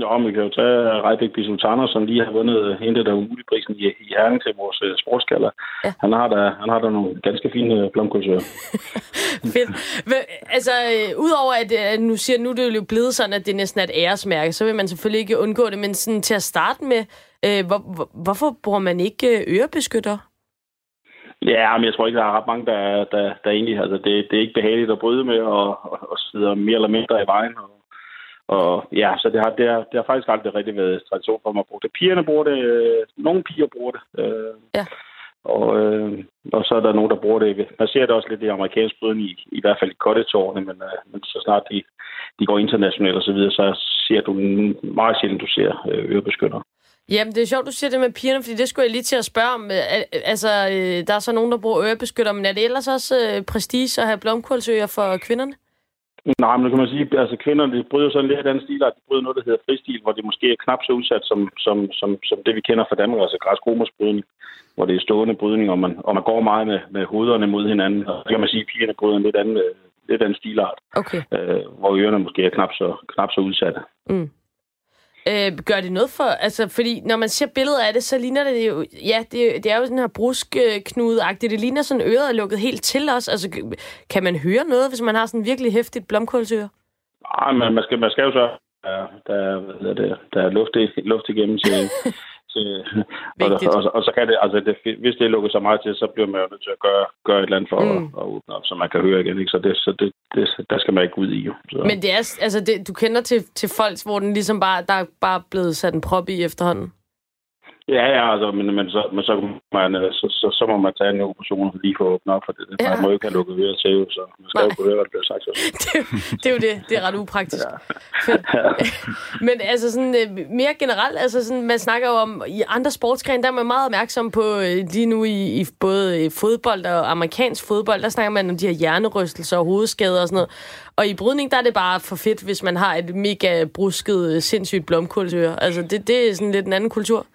Nå, vi kan jo tage Rejbæk Bisultaner, som lige har vundet hentet der umuligprisen i, i Herning til vores uh, sportskalder. Ja. Han, har da, han har da nogle ganske fine blomkålsører. *laughs* Fedt. Altså, øh, udover at nu siger nu det er jo blevet sådan, at det næsten er et æresmærke, så vil man selvfølgelig ikke undgå det, men sådan til at starte med, hvor, hvor, hvorfor bruger man ikke ørebeskytter? Ja, men jeg tror ikke, der er ret mange, der, der, der egentlig... Altså, det, det er ikke behageligt at bryde med, og, og, og sidder mere eller mindre i vejen, og og ja, så det har, det, har, det har faktisk aldrig rigtig været tradition for mig at bruge det. Pigerne bruger det, øh, nogle piger bruger det. Øh, ja. Og, øh, og så er der nogen, der bruger det. Man ser det også lidt i amerikansk brydning, i, i hvert fald i cottage men, øh, men så snart de, de går internationalt og så videre, så ser du meget sjældent, du ser øh, ørebeskytter. Jamen, det er sjovt, du siger det med pigerne, fordi det skulle jeg lige til at spørge om. Altså, øh, der er så nogen, der bruger ørebeskytter, men er det ellers også øh, prestige at have blomkålsøer for kvinderne? Nej, men nu kan man sige, at altså, kvinderne de bryder sådan lidt anden stil, at de bryder noget, der hedder fristil, hvor det måske er knap så udsat som, som, som, som det, vi kender fra Danmark, altså græsromersbrydning, hvor det er stående brydning, og man, og man går meget med, med hovederne mod hinanden. Og så kan man sige, at pigerne bryder en lidt anden, lidt anden stilart, okay. øh, hvor ørerne måske er knap så, knap så udsatte. Mm. Øh, gør det noget for... Altså, fordi når man ser billedet af det, så ligner det jo... Ja, det, det er jo sådan her brusknude-agtigt. Det ligner sådan, øret er lukket helt til os. Altså, kan man høre noget, hvis man har sådan virkelig hæftigt blomkålsøre? Nej, men man skal, man skal jo så... Der, der, der, der er luft, luft igennem *laughs* til, til, og, og, og, så kan det, altså det, hvis det lukker så meget til, så bliver man jo nødt til at gøre, gøre et eller andet for mm. at, at åbne op, så man kan høre igen. Ikke? Så, det, så det, det, der skal man ikke ud i. Jo. Så. Men det er, altså det, du kender til, til folk, hvor den ligesom bare, der er bare blevet sat en prop i efterhånden? Ja, ja, altså, men, men, så, men så, man, øh, så, så, så, må man tage en operation lige få åbnet op for det. Ja. Man må ikke have lukket øre til, så man skal Nej. jo kunne høre, hvad der bliver sagt. *laughs* det, det er jo det. Det er ret upraktisk. Ja. *laughs* men altså sådan øh, mere generelt, altså sådan, man snakker jo om, i andre sportsgrene, der er man meget opmærksom på øh, lige nu i, i både fodbold og amerikansk fodbold, der snakker man om de her hjernerystelser og hovedskader og sådan noget. Og i brydning, der er det bare for fedt, hvis man har et mega brusket, sindssygt blomkålsøre. Altså, det, det er sådan lidt en anden kultur.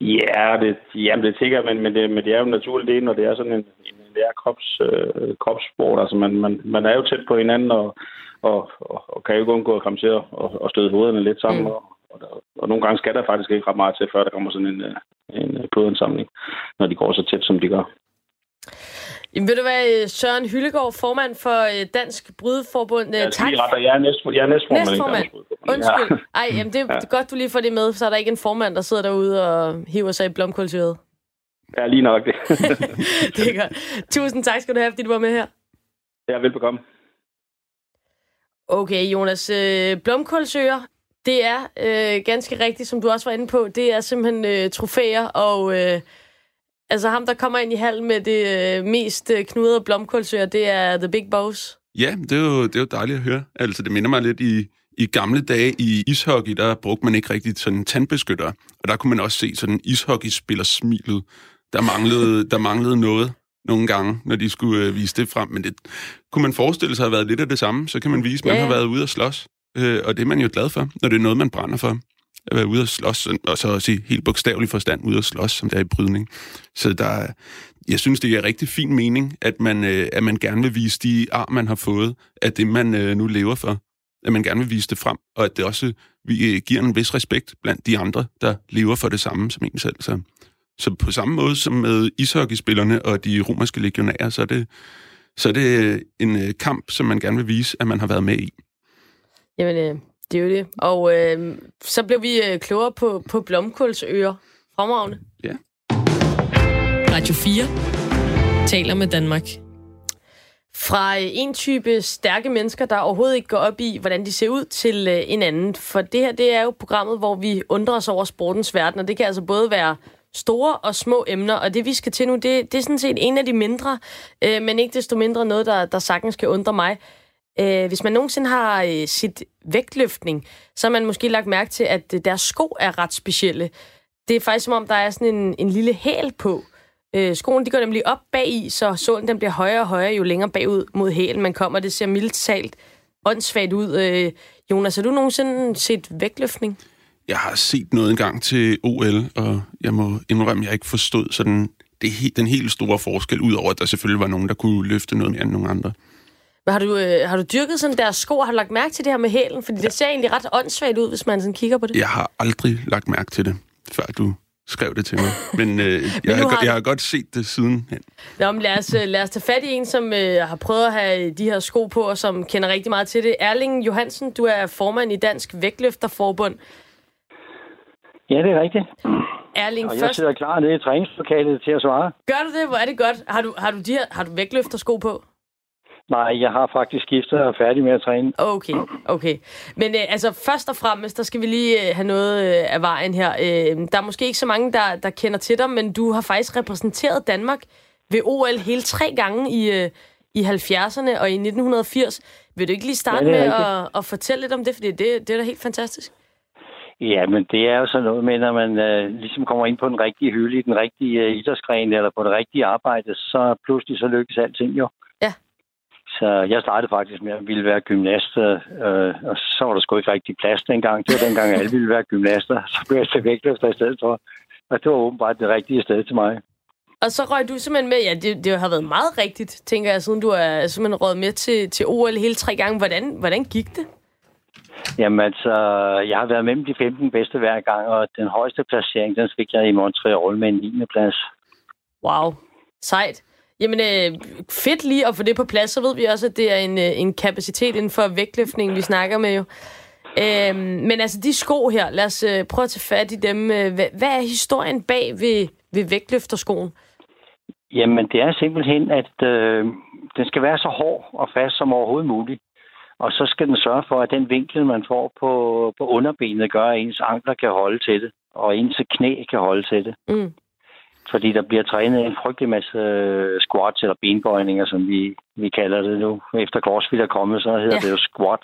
Ja, det, jamen, det jeg, men, men, det, men det er jo en naturlig del, når det er sådan en, en krops, øh, kropssport. Altså, man, man, man er jo tæt på hinanden, og, og, og, og kan jo ikke undgå at komme til at og, og støde hovederne lidt sammen. Mm. Og, og, og nogle gange skal der faktisk ikke ret meget til, før der kommer sådan en, øh, en blodindsamling, når de går så tæt, som de gør. Jamen, ved du hvad, Søren Hyllegaard, formand for øh, Dansk Brydeforbund. Jeg tak. Er, næst, jeg er næstformand. næstformand. Undskyld. Ja. Ej, jamen, det er ja. godt, du lige får det med, så er der ikke en formand, der sidder derude og hiver sig i blomkålsøret. Ja, lige nok det. *laughs* det er godt. Tusind tak skal du have, fordi du var med her. Ja, velbekomme. Okay, Jonas. Øh, blomkålsøer, det er øh, ganske rigtigt, som du også var inde på. Det er simpelthen øh, trofæer og... Øh, Altså ham, der kommer ind i hallen med det øh, mest øh, knudrede blomkålsøer, det er The Big Boss. Ja, det er, jo, det er jo dejligt at høre. Altså, det minder mig lidt i, i gamle dage i ishockey, der brugte man ikke rigtig sådan tandbeskytter. Og der kunne man også se sådan ishockeyspiller smilet. Der manglede, der manglede noget nogle gange, når de skulle øh, vise det frem. Men det kunne man forestille sig at have været lidt af det samme. Så kan man vise, at man Ja, har været ude at slås. Øh, og det er man jo glad for, når det er noget, man brænder for. At være ude at slås, og så også i helt bogstavelig forstand ude at slås, som det er i brydning. Så der, er- jeg synes, det er rigtig fin mening, at man, øh, at man gerne vil vise de ar, man har fået, af det, man øh, nu lever for. At man gerne vil vise det frem, og at det også vi, øh, giver en vis respekt blandt de andre, der lever for det samme som en selv. Så, så på samme måde som med ishockeyspillerne og de romerske legionærer, så er det, så er det øh, en øh, kamp, som man gerne vil vise, at man har været med i. Jamen, øh, det er jo det. Og øh, så blev vi øh, klogere på, på blomkålsøer. Fremragende. Radio 4 taler med Danmark. Fra øh, en type stærke mennesker, der overhovedet ikke går op i, hvordan de ser ud, til øh, en anden. For det her, det er jo programmet, hvor vi undrer os over sportens verden, og det kan altså både være store og små emner, og det vi skal til nu, det, det er sådan set en af de mindre, øh, men ikke desto mindre noget, der, der sagtens kan undre mig. Øh, hvis man nogensinde har øh, sit vægtløftning, så har man måske lagt mærke til, at øh, deres sko er ret specielle. Det er faktisk som om, der er sådan en, en lille hæl på. Øh, skoene de går nemlig op bag i, så sålen den bliver højere og højere, jo længere bagud mod hælen man kommer. Det ser mildt talt åndssvagt ud. Øh, Jonas, har du nogensinde set vægtløftning? Jeg har set noget engang til OL, og jeg må indrømme, at jeg ikke forstod sådan det, den helt store forskel, udover at der selvfølgelig var nogen, der kunne løfte noget mere end nogen andre. Men har du, øh, har du dyrket sådan deres sko? Har du lagt mærke til det her med hælen? Fordi det ser egentlig ret åndssvagt ud, hvis man sådan kigger på det. Jeg har aldrig lagt mærke til det, før du skrev det til mig. Men, øh, jeg, *laughs* nu har, jeg har godt set det siden hen. Nå, men lad os, øh, lad os tage fat i en, som øh, har prøvet at have de her sko på, og som kender rigtig meget til det. Erling Johansen, du er formand i Dansk Vægtløfterforbund. Ja, det er rigtigt. Erling, Og jeg først, sidder klar nede i træningslokalet til at svare. gør du det? Hvor er det godt. Har du, har du, de her, har du vægtløftersko på? Nej, jeg har faktisk skiftet og er færdig med at træne. Okay, okay. Men øh, altså, først og fremmest, der skal vi lige øh, have noget øh, af vejen her. Øh, der er måske ikke så mange, der, der kender til dig, men du har faktisk repræsenteret Danmark ved OL hele tre gange i, øh, i 70'erne og i 1980. Vil du ikke lige starte Ja, med at, at fortælle lidt om det, fordi det, det er da helt fantastisk. Ja, men det er jo sådan noget med, når man øh, ligesom kommer ind på den rigtige hylde i den rigtige øh, idrætsgren eller på det rigtige arbejde, så pludselig så lykkes alting jo. Så jeg startede faktisk med at ville være gymnast, øh, og så var der sgu ikke rigtig plads dengang. Det var dengang, alle ville være gymnaster. Så blev jeg til vægtløfter i stedet for. Og det var åbenbart det rigtige sted til mig. Og så røg du simpelthen med, ja, det, det har været meget rigtigt, tænker jeg, siden du er simpelthen røget med til, til OL hele tre gange. Hvordan, hvordan gik det? Jamen altså, jeg har været mellem de 15 bedste hver gang, og den højeste placering, den fik jeg i Montreal med en 9. plads. Wow, sejt. Jamen, øh, fedt lige at få det på plads. Så ved vi også, at det er en, øh, en kapacitet inden for vægtløftning, vi snakker med jo. Øhm, men altså, de sko her, lad os øh, prøve at tage fat i dem. Øh, Hvad, hvad er historien bag ved, ved vægtløfterskoen? Jamen, det er simpelthen, at øh, den skal være så hård og fast som overhovedet muligt. Og så skal den sørge for, at den vinkel, man får på, på underbenet, gør, at ens ankler kan holde til det, og ens knæ kan holde til det. Mm. Fordi der bliver trænet en frygtelig masse øh, squats eller benbøjninger, som vi, vi kalder det nu. Efter CrossFit er kommet, så hedder Ja. ja. det jo squat.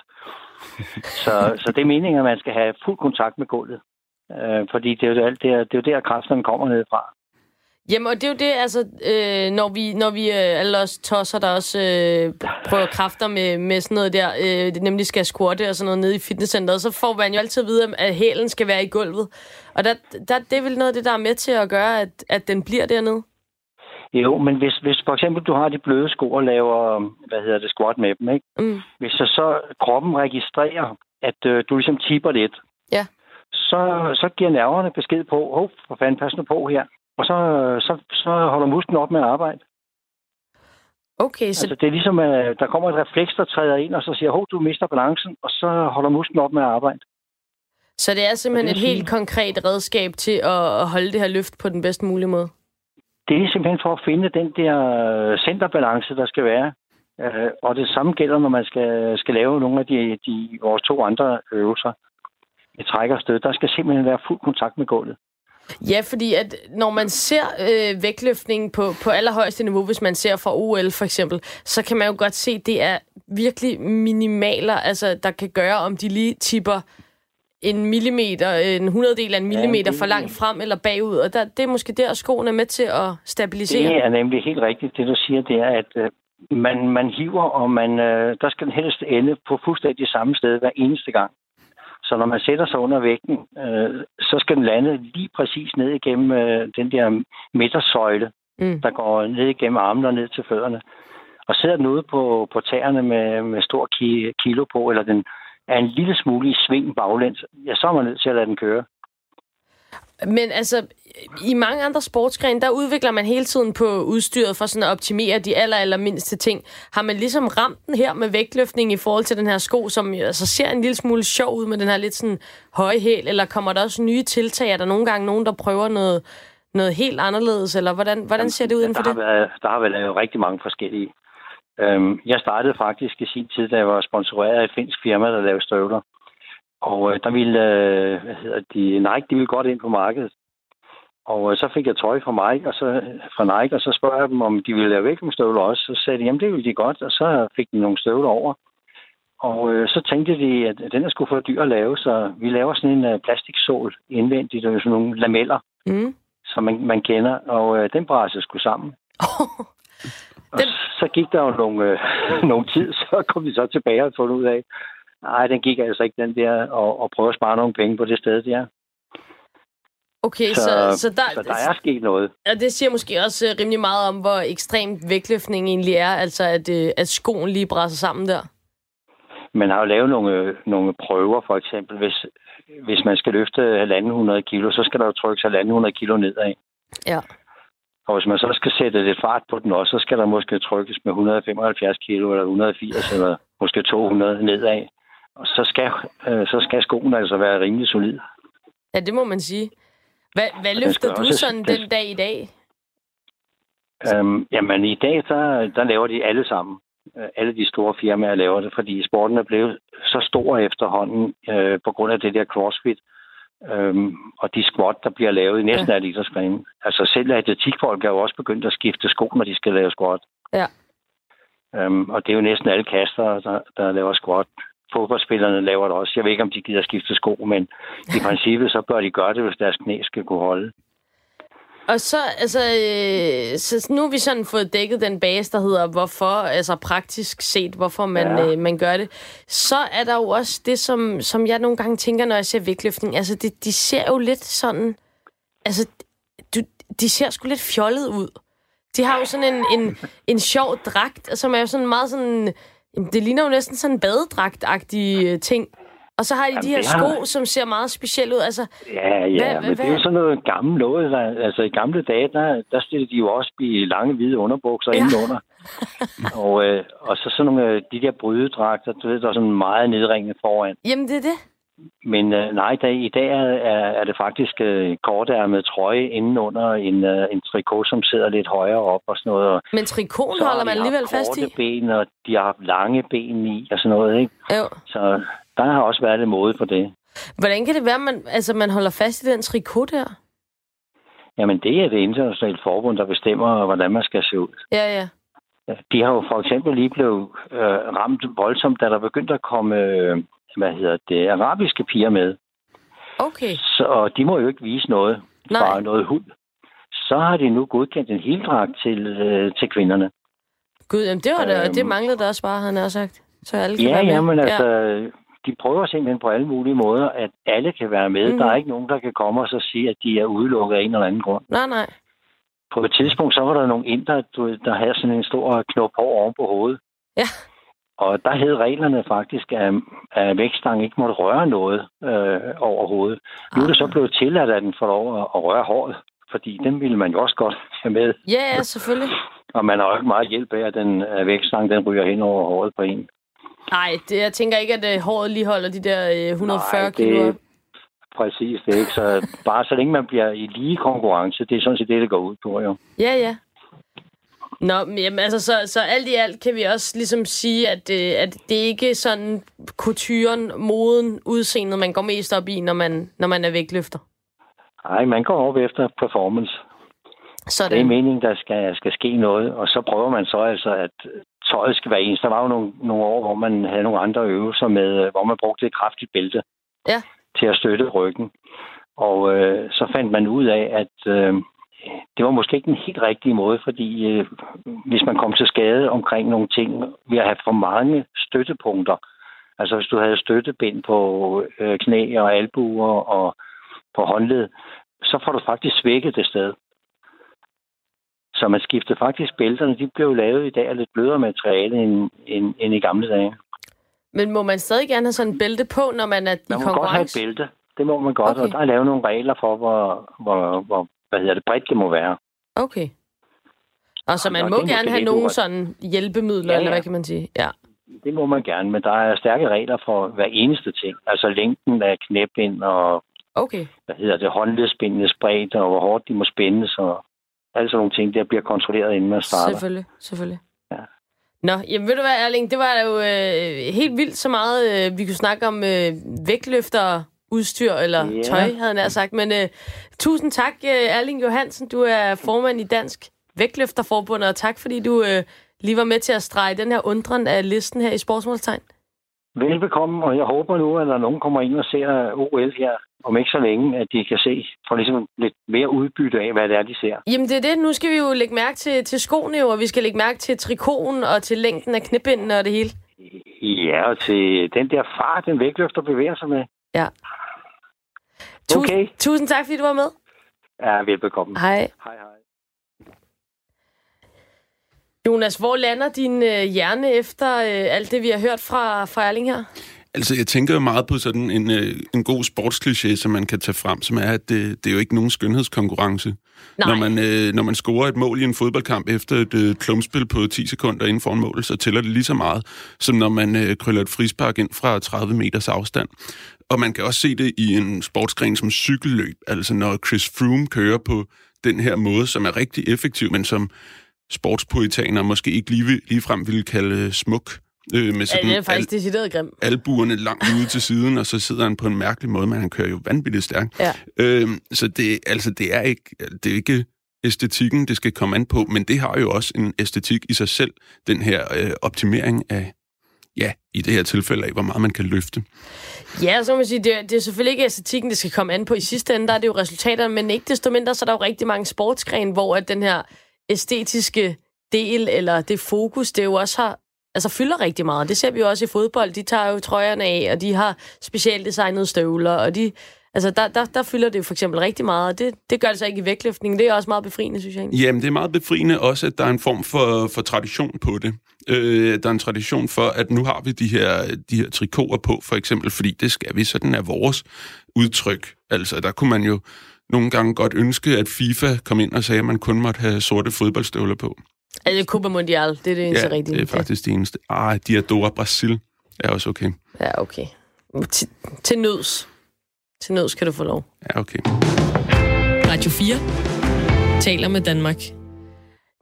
Så, så det er meningen, at man skal have fuld kontakt med gulvet. Øh, fordi det er jo alt der, det er jo der, kræfterne kommer ned fra. Jamen, og det er jo det, altså, øh, når vi, når vi øh, alle os tosser, der også øh, prøver kræfter med, med sådan noget der, øh, det nemlig skal squatte og sådan noget nede i fitnesscenteret, så får man jo altid at vide, at hælen skal være i gulvet. Og der, der, det er vel noget af det, der er med til at gøre, at, at den bliver dernede? Jo, men hvis, hvis for eksempel du har de bløde sko og laver, hvad hedder det, squat med dem, ikke? Mm. Hvis så, så kroppen registrerer, at øh, du ligesom tipper lidt, Ja. så, så giver nerverne besked på, hov, for fanden, pas nu på her. Og så, så, så holder musklen op med at arbejde. Okay, så Altså, det er ligesom, at der kommer et refleks, der træder ind, og så siger, hov, du mister balancen, og så holder musklen op med at arbejde. Så det er simpelthen et det vil helt konkret redskab til at, holde det her løft på den bedst mulige måde. Det er simpelthen for at finde den der øh, centerbalance, der skal være. Øh, og det samme gælder, når man skal, skal lave nogle af de, de, vores to andre øvelser. Et træk og stød. Der skal simpelthen være fuld kontakt med gulvet. Ja, fordi at når man ser øh, vægtløftning på, på allerhøjeste niveau, hvis man ser fra OL for eksempel, så kan man jo godt se, at det er virkelig minimaler, altså der kan gøre, om de lige tipper en millimeter, en hundreddel af en millimeter ja, for langt frem eller bagud, og der, det er måske der, skoen er med til at stabilisere. Det er nemlig helt rigtigt. Det, du siger, det er, at øh, man, man hiver, og man, øh, der skal den helst ende på fuldstændig samme sted hver eneste gang. Så når man sætter sig under vægten, øh, så skal den lande lige præcis ned igennem øh, den der midtersøjle, mm. der går ned igennem armene og ned til fødderne. Og sidder den ude på, på tæerne med, med stor ki, kilo på, eller den er en lille smule i sving baglæns, ja, så er man nødt til at lade den køre. Men altså, i mange andre sportsgrene, der udvikler man hele tiden på udstyret for sådan at optimere de aller, aller mindste ting. Har man ligesom ramt den her med vægtløftning i forhold til den her sko, som altså, ser en lille smule sjov ud med den her lidt sådan høje hæl, eller kommer der også nye tiltag? Er der nogle gange nogen, der prøver noget, noget helt anderledes, eller hvordan, hvordan ser det ud inden for der det? Har været, der har været rigtig mange forskellige. Øhm, jeg startede faktisk i sin tid, da jeg var sponsoreret af et finsk firma, der lavede støvler. Og øh, der ville, øh, hvad hedder de, Nike, de ville godt ind på markedet. Og øh, så fik jeg tøj fra Nike, og så, fra Nike, og så spørger jeg dem, om de ville lave vækkenstøvler også. Så sagde de, jamen det ville de godt, og så fik de nogle støvler over. Og øh, så tænkte de, at den er sgu for dyr at lave, så vi laver sådan en uh, plastiksål indvendigt, og sådan nogle lameller, mm. som man, man kender, og øh, den brænder sgu sammen. *laughs* Og den... så gik der jo nogle, øh, *laughs* nogle tid, så kom vi så tilbage og fundet ud af, nej, den gik altså ikke den der, og, og prøve at spare nogle penge på det sted der. Okay, så, så, så, der, så der er sket noget. Og det siger måske også uh, rimelig meget om, hvor ekstremt vægtløftning egentlig er, altså at, uh, at skoen lige brænder sammen der. Man har jo lavet nogle, nogle prøver, for eksempel, hvis, hvis man skal løfte 1.500 kilo, så skal der jo trykkes 1.500 kilo nedad. Ja. Og hvis man så skal sætte lidt fart på den også, så skal der måske trykkes med 175 kilo, eller 180, eller måske 200 nedad. Så skal, øh, så skal skoen altså være rimelig solid. Ja, det må man sige. Hvad, hvad løfter du også, sådan den dag i dag? Øhm, jamen, i dag, der, der laver de alle sammen. Øh, alle de store firmaer laver det, fordi sporten er blevet så stor efterhånden øh, på grund af det der crossfit. Øhm, og de squat, der bliver lavet i næsten ja. alle idrætsgrene. Altså selv atletikfolk er jo også begyndt at skifte sko, når de skal lave squat. Ja. Øhm, og det er jo næsten alle kaster, der, der laver squat. Fodboldspillerne laver det også. Jeg ved ikke, om de gider skifte sko, men i *laughs* princippet så bør de gøre det, hvis deres knæ skal kunne holde. Og så, altså, øh, så nu har vi sådan fået dækket den base, der hedder, hvorfor, altså praktisk set, hvorfor man, ja. øh, man gør det. Så er der jo også det, som, som jeg nogle gange tænker, når jeg ser vægtløftning. Altså, det, de ser jo lidt sådan, altså, du, de ser sgu lidt fjollet ud. De har jo sådan en, en, en sjov dragt, som er jo sådan meget sådan, det ligner jo næsten sådan en badedragt-agtig øh, ting. Og så har de Jamen, de her sko, har... som ser meget specielle ud. Altså, ja, ja, hvad, men hvad? det er jo sådan noget gammelt noget. Der, altså i gamle dage, der, der stillede de jo også i lange, hvide underbukser ja. indenunder. *laughs* og, øh, og så sådan nogle øh, de der brydedragter, du ved, der er sådan meget nedringende foran. Jamen, det er det. Men øh, nej, der, i dag er, er, det faktisk øh, kortærmet trøje indenunder en, øh, en trikot, som sidder lidt højere op og sådan noget. Og Men trikoten holder man alligevel fast i? ben, og de har lange ben i og sådan noget, ikke? Jo. Så der har også været lidt mode på det. Hvordan kan det være, at man, altså, man holder fast i den trikot der? Jamen, det er det internationale forbund, der bestemmer, hvordan man skal se ud. Ja, ja. De har jo for eksempel lige blevet øh, ramt voldsomt, da der begyndte at komme, øh, hvad hedder det, arabiske piger med. Okay. Så de må jo ikke vise noget, Nej. bare noget hud. Så har de nu godkendt en heldragt til, øh, til kvinderne. Gud, jamen det var det, øhm, det manglede der også bare, han har sagt. Så alle kan ja, være med. jamen altså, de prøver simpelthen på alle mulige måder, at alle kan være med. Mm. Der er ikke nogen, der kan komme og så sige, at de er udelukket af en eller anden grund. Nej, nej. På et tidspunkt, så var der nogle indre, der havde sådan en stor knop hår oven på hovedet. Ja. Og der hed reglerne faktisk, at, at vækstang ikke måtte røre noget øh, over hovedet. Nu er det så ah. blevet tilladt, at den får lov at, røre håret, fordi den ville man jo også godt have med. Ja, ja, selvfølgelig. og man har jo ikke meget hjælp af, at den vækstang den ryger hen over håret på en. Nej, jeg tænker ikke, at uh, håret lige holder de der uh, 140 Nej, kilo. Det, præcis, det er ikke så... *laughs* bare så længe man bliver i lige konkurrence, det er sådan set det, det går ud på, jo. Ja, ja. Nå, men jamen, altså, så, så alt i alt kan vi også ligesom sige, at, uh, at det ikke er sådan kulturen, moden, udseendet, man går mest op i, når man, når man er vægtløfter. Nej, man går op efter performance. Sådan. Det er meningen, der skal, skal ske noget, og så prøver man så altså, at tøjet skal være ens. Der var jo nogle, nogle år, hvor man havde nogle andre øvelser med, hvor man brugte et kraftigt bælte Ja. til at støtte ryggen. Og øh, så fandt man ud af, at øh, det var måske ikke den helt rigtige måde, fordi øh, hvis man kom til skade omkring nogle ting ved at have for mange støttepunkter, altså hvis du havde støttebind på øh, knæ og albuer og på håndled, så får du faktisk svækket det sted. Så man skiftede faktisk bælterne. De blev lavet i dag af lidt blødere materiale end, end, end i gamle dage. Men må man stadig gerne have sådan en bælte på, når man er i Man må godt have et konkurrence? bælte. Det må man godt, okay. og der er lavet nogle regler for, hvor, hvor, hvor hvad hedder det, bredt det må være. Okay. Og så man det må er gerne have nogle sådan hjælpemidler, Ja, eller ja. hvad kan man sige? Ja. Det må man gerne, men der er stærke regler for hver eneste ting. Altså længden af knæbind og Okay. hvad hedder det, håndledsbindenes bredt, og hvor hårdt de må spændes, og alle sådan nogle ting, der bliver kontrolleret, inden man starter. Selvfølgelig, selvfølgelig. Ja. Nå, jamen ved du hvad, Erling, det var jo øh, helt vildt så meget, øh, vi kunne snakke om øh, vægtløfter, udstyr eller Ja. tøj, havde nær sagt. Men øh, tusind tak, øh, Erling Johansen. Du er formand i Dansk Vægtløfterforbund, og tak fordi du øh, lige var med til at strege den her undren af listen her i Sportsmålstegn. Velbekomme, og jeg håber nu, at der nogen kommer ind og ser OL her, om ikke så længe, at de kan se, for ligesom lidt mere udbytte af, hvad det er, de ser. Jamen det er det. Nu skal vi jo lægge mærke til, til skoene, og vi skal lægge mærke til trikoten og til længden af knæbindene og det hele. Ja, og til den der fart, den vægtløfter bevæger sig med. Ja. Tusind, Okay. tusind tak, fordi du var med. Ja, velbekomme. Hej. Hej, hej. Jonas, hvor lander din øh, hjerne efter øh, alt det, vi har hørt fra, fra Erling her? Altså, jeg tænker jo meget på sådan en, øh, en god sportskliché, som man kan tage frem, som er, at det, det er jo ikke nogen skønhedskonkurrence. Nej. Når man, øh, når man scorer et mål i en fodboldkamp efter et øh, klumpspil på 10 sekunder inden for en mål, så tæller det lige så meget, som når man øh, krøller et frispark ind fra 30 meters afstand. Og man kan også se det i en sportsgren som cykelløb, altså når Chris Froome kører på den her måde, som er rigtig effektiv, men som sportspoetaner måske ikke lige, ligefrem ville kalde smuk. Øh, med Ja, sådan det er faktisk decideret grim. albuerne langt ude til siden, og så sidder han på en mærkelig måde, men han kører jo vanvittigt stærkt. Ja. Øhm, så det, altså, det, er ikke, det er ikke æstetikken, det skal komme an på, men det har jo også en æstetik i sig selv, den her øh, optimering af, ja, i det her tilfælde af, hvor meget man kan løfte. Ja, så må man sige, det, er- det er selvfølgelig ikke æstetikken, det skal komme an på. I sidste ende, der er det jo resultaterne, men ikke desto mindre, så er der jo rigtig mange sportsgrene, hvor at den her æstetiske del, eller det fokus, det jo også har, altså fylder rigtig meget. Det ser vi jo også i fodbold. De tager jo trøjerne af, og de har specialdesignede støvler, og de, altså der, der, der fylder det jo for eksempel rigtig meget, og det, det gør det så ikke i vægtløftning. Det er også meget befriende, synes jeg. egentlig. Jamen, det er meget befriende også, at der er en form for, for tradition på det. Øh, der er en tradition for, at nu har vi de her, de her trikoter på, for eksempel, fordi det skal vi, sådan er vores udtryk. Altså, der kunne man jo nogle gange godt ønske, at FIFA kom ind og sagde, at man kun måtte have sorte fodboldstøvler på. Altså, Copa Mundial, det er det eneste ja, rigtige. det er faktisk det eneste. Ah, Diadora Brasil er også okay. Ja, okay. Til, til nøds. Til nøds kan du få lov. Ja, okay. Radio 4 taler med Danmark.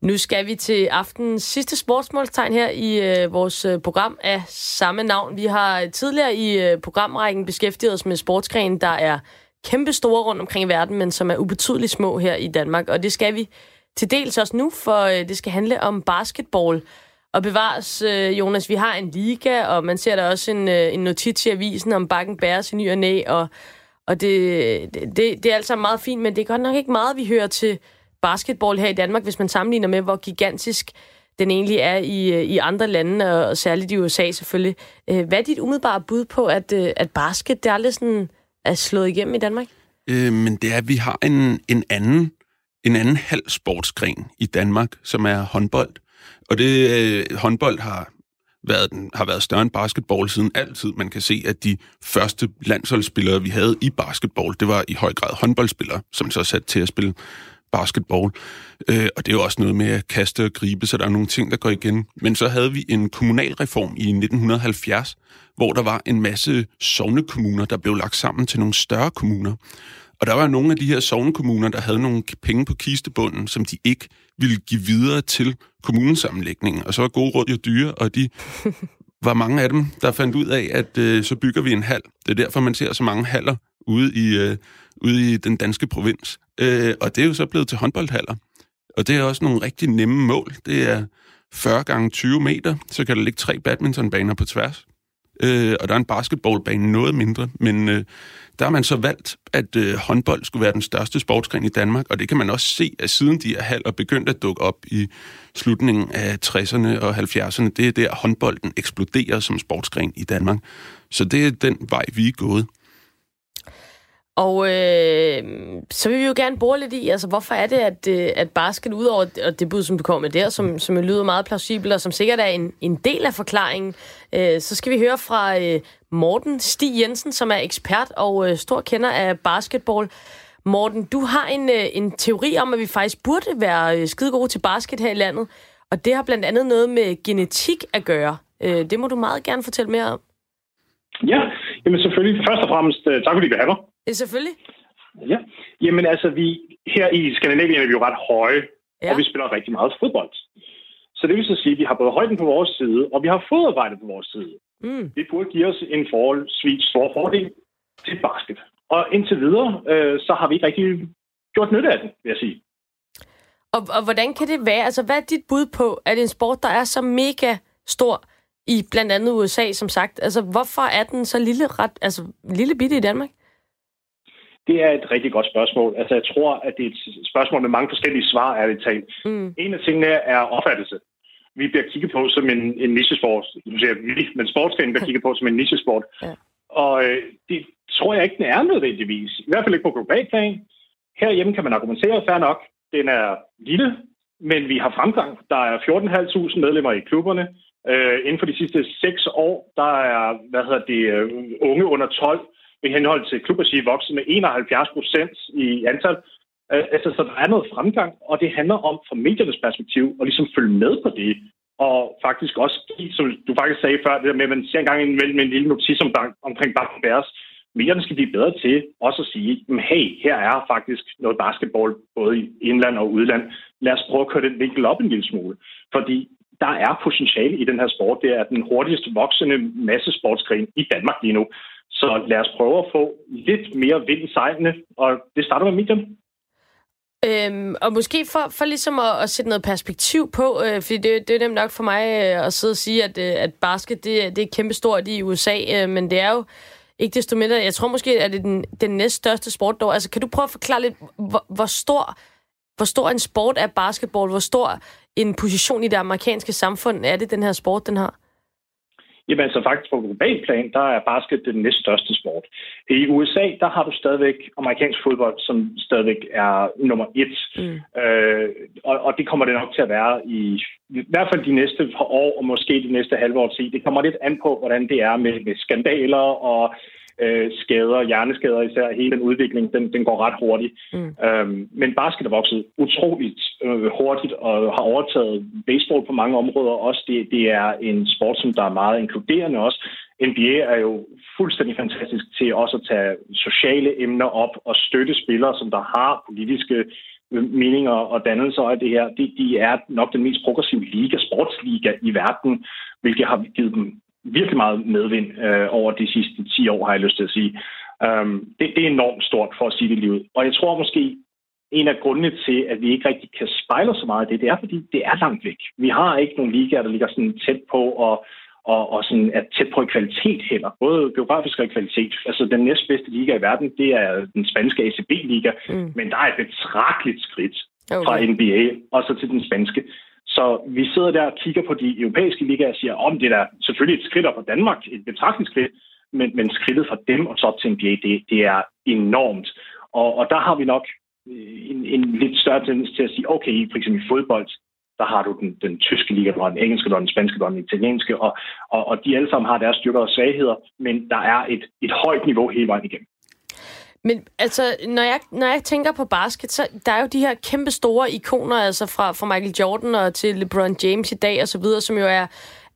Nu skal vi til aftenens sidste sportsmålstegn her i øh, vores øh, program af samme navn. Vi har tidligere i øh, programrækken beskæftiget os med sportsgrene, der er kæmpe store rundt omkring i verden, men som er ubetydeligt små her i Danmark. Og det skal vi til dels også nu, for øh, det skal handle om basketball. Og bevares, øh, Jonas, vi har en liga, og man ser der også en, øh, en notits i avisen om bakken bæres i ny og næ, og, og det, det, det, er altså meget fint, men det er godt nok ikke meget, vi hører til basketball her i Danmark, hvis man sammenligner med, hvor gigantisk den egentlig er i, øh, i andre lande, og og særligt i USA selvfølgelig. Øh, hvad er dit umiddelbare bud på, at, øh, at basket det aldrig sådan er slået igennem i Danmark? Øh, men det er, at vi har en, en anden en anden halv sportsgren i Danmark, som er håndbold. Og det øh, håndbold har været, den, har været større end basketball siden altid. Man kan se, at de første landsholdsspillere, vi havde i basketball, det var i høj grad håndboldspillere, som så sat til at spille basketball. Øh, og det er jo også noget med at kaste og gribe, så der er nogle ting, der går igen. Men så havde vi en kommunalreform i 1970, hvor der var en masse sovnekommuner, der blev lagt sammen til nogle større kommuner. Og der var nogle af de her sovnekommuner, der havde nogle penge på kistebunden, som de ikke ville give videre til kommunesammenlægningen. Og så var gode råd jo dyre, og de *laughs* var mange af dem, der fandt ud af, at øh, så bygger vi en hal. Det er derfor, man ser så mange haller ude i, øh, ude i den danske provins. Øh, og det er jo så blevet til håndboldhaller. Og det er også nogle rigtig nemme mål. Det er 40 gange 20 meter, så kan der ligge tre badmintonbaner på tværs. Øh, og der er en basketballbane noget mindre, men øh, der har man så valgt, at øh, håndbold skulle være den største sportsgren i Danmark, og det kan man også se, at siden de er halv og begyndt at dukke op i slutningen af 60'erne og 70'erne, det er der håndbolden eksploderer som sportsgren i Danmark. Så det er den vej, vi er gået. Og øh, så vil vi jo gerne bore lidt i, altså hvorfor er det, at, øh, at basket, ud over og det bud, som du kommer med der, som, som lyder meget plausibelt, og som sikkert er en, en del af forklaringen, øh, så skal vi høre fra øh, Morten Stig Jensen, som er ekspert og øh, stor kender af basketball. Morten, du har en, øh, en teori om, at vi faktisk burde være øh, skide gode til basket her i landet, og det har blandt andet noget med genetik at gøre. Øh, det må du meget gerne fortælle mere om. Ja, jamen selvfølgelig. Først og fremmest, øh, tak fordi vi har mig. Ja, selvfølgelig. Ja, jamen altså, vi, her i Skandinavien er vi jo ret høje, ja. og vi spiller rigtig meget fodbold. Så det vil så sige, at vi har både højden på vores side, og vi har fodarbejde på vores side. Mm. Det burde give os en forholdsvis stor fordel til basket. Og indtil videre, øh, så har vi ikke rigtig gjort nytte af det, vil jeg sige. Og, og hvordan kan det være? Altså, hvad er dit bud på, at en sport, der er så mega stor i blandt andet USA, som sagt, altså, hvorfor er den så lille, ret, altså, lille bitte i Danmark? Det er et rigtig godt spørgsmål. Altså, jeg tror, at det er et spørgsmål med mange forskellige svar, er det talt. Mm. En af tingene er opfattelse. Vi bliver kigget på som en, en nichesport. Du siger vi, men sportsgrenen bliver kigget på som en nichesport. *laughs* Ja. Og øh, det tror jeg ikke, den er nødvendigvis. I hvert fald ikke på global plan. Herhjemme kan man argumentere, fair nok. Den er lille, men vi har fremgang. Der er 14.500 medlemmer i klubberne. Øh, inden for de sidste seks år, der er hvad hedder det, øh, unge under 12 i henhold til klubregi vokset med 71 procent i antal. Øh, altså, så der er noget fremgang, og det handler om fra mediernes perspektiv at ligesom følge med på det, og faktisk også, som du faktisk sagde før, det der med, at man ser en gang imellem en lille notis om, omkring Bakken Bærs, medierne skal blive bedre til også at sige, hey, her er faktisk noget basketball, både i indland og udland. Lad os prøve at køre den vinkel op en lille smule. Fordi der er potentiale i den her sport. Det er den hurtigst voksende masse sportsgren i Danmark lige nu. Så lad os prøve at få lidt mere vind i sejlene, og det starter med medierne. Øhm, og måske for, for ligesom at, at sætte noget perspektiv på, øh, fordi det, det er nemt nok for mig øh, at sidde og sige, at, øh, at basket det, det er kæmpestort i USA, øh, men det er jo ikke desto mindre, jeg tror måske, at det er den, den næststørste sport dog. Altså, kan du prøve at forklare lidt, hvor, hvor, stor, hvor stor en sport er basketball? Hvor stor en position i det amerikanske samfund er det, den her sport, den har? Jamen altså faktisk på global plan, der er basket den næststørste sport. I USA, der har du stadigvæk amerikansk fodbold, som stadigvæk er nummer et. Mm. Øh, og, og det kommer det nok til at være i, i hvert fald de næste år, og måske de næste halve år til. Det kommer lidt an på, hvordan det er med, med skandaler og øh, skader, hjerneskader især, hele den udvikling, den, den går ret hurtigt. Mm. Øhm, men basket er vokset utroligt øh, hurtigt og har overtaget baseball på mange områder også. Det, det er en sport, som der er meget inkluderende også. NBA er jo fuldstændig fantastisk til også at tage sociale emner op og støtte spillere, som der har politiske øh, meninger og dannelser af det her. De, de er nok den mest progressive liga, sportsliga i verden, hvilket har givet dem virkelig meget medvind øh, over de sidste 10 år, har jeg lyst til at sige. Um, det, det er enormt stort for at sige det livet. Og jeg tror måske, en af grundene til, at vi ikke rigtig kan spejle så meget af det, det er, fordi det er langt væk. Vi har ikke nogen ligaer, der ligger sådan tæt på og, og, og sådan er tæt på i kvalitet heller. Både geografisk og kvalitet. Altså den næstbedste liga i verden, det er den spanske ACB-liga, mm. men der er et betragteligt skridt okay. fra NBA og så til den spanske. Så vi sidder der og kigger på de europæiske ligaer og siger, om oh, det er selvfølgelig et skridt op for Danmark, et betragteligt skridt, men, men skridtet fra dem og så op til NBA, det, det er enormt. Og, og der har vi nok øh, en, en lidt større tendens til at sige, okay, for eksempel i fodbold, der har du den, den tyske liga, du har den engelske, du har den spanske, du har den italienske, og, og, og de alle sammen har deres styrker og svagheder, men der er et, et højt niveau hele vejen igennem. Men altså, når jeg, når jeg tænker på basket, så der er jo de her kæmpe store ikoner, altså fra, fra Michael Jordan og til LeBron James i dag og så videre, som jo er,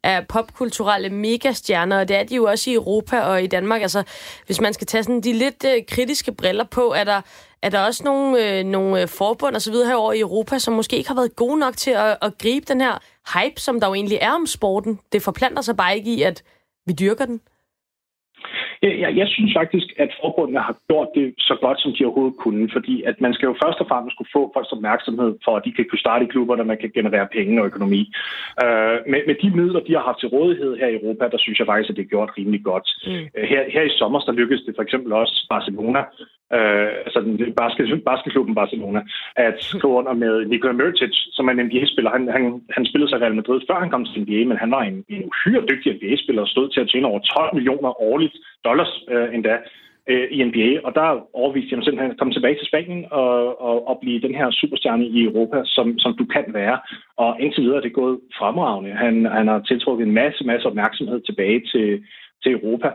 er popkulturelle megastjerner, og det er de jo også i Europa og i Danmark. Altså, hvis man skal tage sådan de lidt øh, kritiske briller på, er der, er der også nogle, øh, nogle øh, forbund og så videre herovre i Europa, som måske ikke har været gode nok til at, at gribe den her hype, som der jo egentlig er om sporten. Det forplanter sig bare ikke i, at vi dyrker den. Jeg, jeg synes faktisk, at forbundene har gjort det så godt, som de overhovedet kunne, fordi at man skal jo først og fremmest skulle få folks opmærksomhed for, at de kan kunne starte i klubber, der man kan generere penge og økonomi. Uh, med, med de midler, de har haft til rådighed her i Europa, der synes jeg faktisk, at det er gjort rimelig godt. Mm. Uh, her, her i sommer, der lykkedes det for eksempel også Barcelona, uh, altså den basket, *laughs* basketklubben Barcelona, at skrive under med Nikola Murtic, som er en NBA-spiller. Han, han, han spillede sig Real Madrid, før han kom til NBA, men han var en, en uhyre dygtig NBA-spiller og stod til at tjene over 12 millioner årligt dollars øh, endda øh, i NBA, og der overviste jeg simpelthen at komme tilbage til Spanien og, og, og blive den her superstjerne i Europa, som, som du kan være. Og indtil videre er det gået fremragende. Han, han har tiltrukket en masse, masse opmærksomhed tilbage til, til Europa,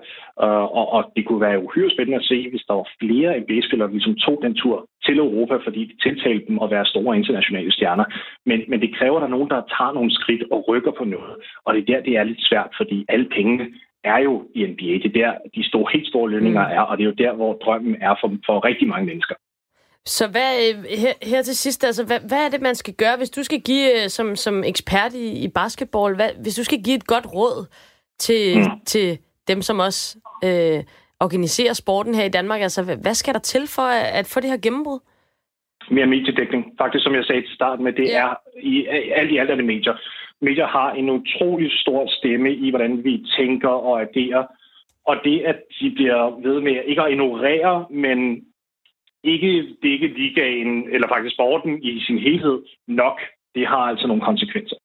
uh, og, og det kunne være uhyre spændende at se, hvis der var flere NBA-spillere, der ligesom tog den tur til Europa, fordi det tiltalte dem at være store internationale stjerner. Men, men det kræver, at der er nogen, der tager nogle skridt og rykker på noget. Og det er der, det er lidt svært, fordi alle pengene er jo i NBA. Det er der, de store, helt store lønninger mm. er, og det er jo der, hvor drømmen er for, for rigtig mange mennesker. Så hvad, øh, her, her til sidst, altså, hvad, hvad er det, man skal gøre, hvis du skal give, øh, som, som ekspert i, i basketball, hvad, hvis du skal give et godt råd til, mm. til dem, som også øh, organiserer sporten her i Danmark, altså, hvad, hvad skal der til for at, at få det her gennembrud? Mere mediedækning. Faktisk, som jeg sagde til starten med, det ja. er i alt i alt er det medier medier har en utrolig stor stemme i, hvordan vi tænker og agerer. Og det, at de bliver ved med ikke at ignorere, men ikke dække ligaen, eller faktisk sporten i sin helhed nok, det har altså nogle konsekvenser.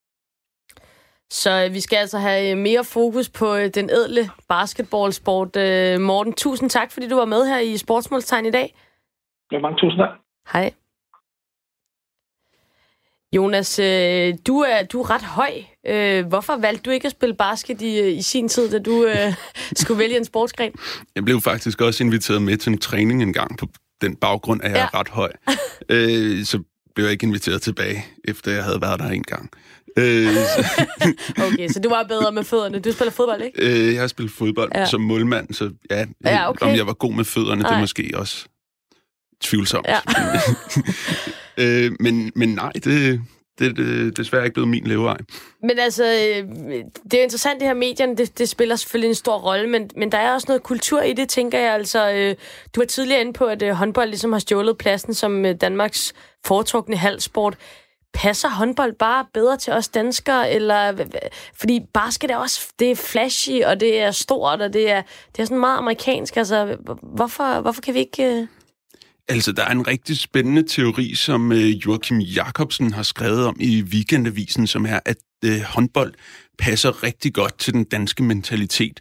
Så øh, vi skal altså have mere fokus på øh, den ædle basketballsport. Øh, Morten, tusind tak, fordi du var med her i Sportsmålstegn i dag. Ja, mange tusind tak. Hej. Jonas, øh, du, er, du er ret høj. Øh, hvorfor valgte du ikke at spille basket i, øh, i sin tid, da du øh, *laughs* skulle vælge en sportsgren? Jeg blev faktisk også inviteret med til en træning en gang på den baggrund, at jeg ja. er ret høj. *laughs* øh, så blev jeg ikke inviteret tilbage, efter jeg havde været der en gang. Øh, *laughs* okay, så du var bedre med fødderne. Du spiller fodbold, ikke? Øh, jeg har spillet fodbold ja. som målmand, så ja, ja okay. om jeg var god med fødderne, Nej. det er måske også tvivlsomt. Ja øh, men, men nej, det, det, det er desværre ikke blevet min levevej. Men altså, øh, det er jo interessant, det her medierne, det, det spiller selvfølgelig en stor rolle, men, men der er også noget kultur i det, tænker jeg. Altså, øh, du var tidligere inde på, at øh, håndbold ligesom har stjålet pladsen som Danmarks foretrukne halvsport. Passer håndbold bare bedre til os danskere? Eller, fordi basket er også det er flashy, og det er stort, og det er, det er sådan meget amerikansk. Altså, hvorfor, hvorfor kan vi ikke... Altså, der er en rigtig spændende teori, som øh, Joachim Jacobsen har skrevet om i Weekendavisen, som er, at øh, håndbold passer rigtig godt til den danske mentalitet.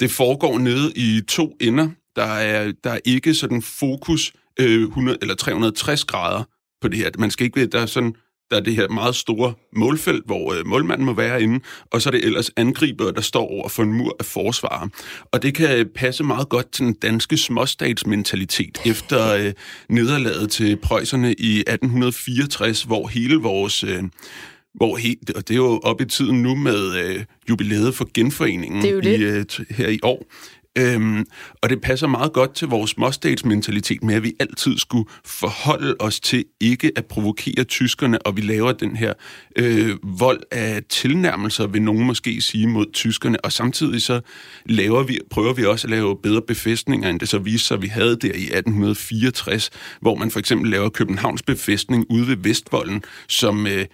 Det foregår nede i to ender. Der er, der er ikke sådan fokus øh, 100 eller 360 grader på det her. Man skal ikke der er sådan der er det her meget store målfelt, hvor øh, målmanden må være inde, og så er det ellers angriber, der står over for en mur af forsvarer. Og det kan passe meget godt til den danske småstatsmentalitet efter øh, nederlaget til prøjserne i 1864, hvor hele vores... Øh, hvor helt, og det er jo op i tiden nu med øh, jubilæet for genforeningen det er jo det. I, øh, her i år. Øhm, og det passer meget godt til vores småstatsmentalitet med, at vi altid skulle forholde os til ikke at provokere tyskerne, og vi laver den her øh, vold af tilnærmelser, vil nogen måske sige, mod tyskerne. Og samtidig så laver vi, prøver vi også at lave bedre befæstninger, end det så viste sig, vi havde der i 1864, hvor man for eksempel laver Københavns befæstning ude ved Vestvolden, som øh,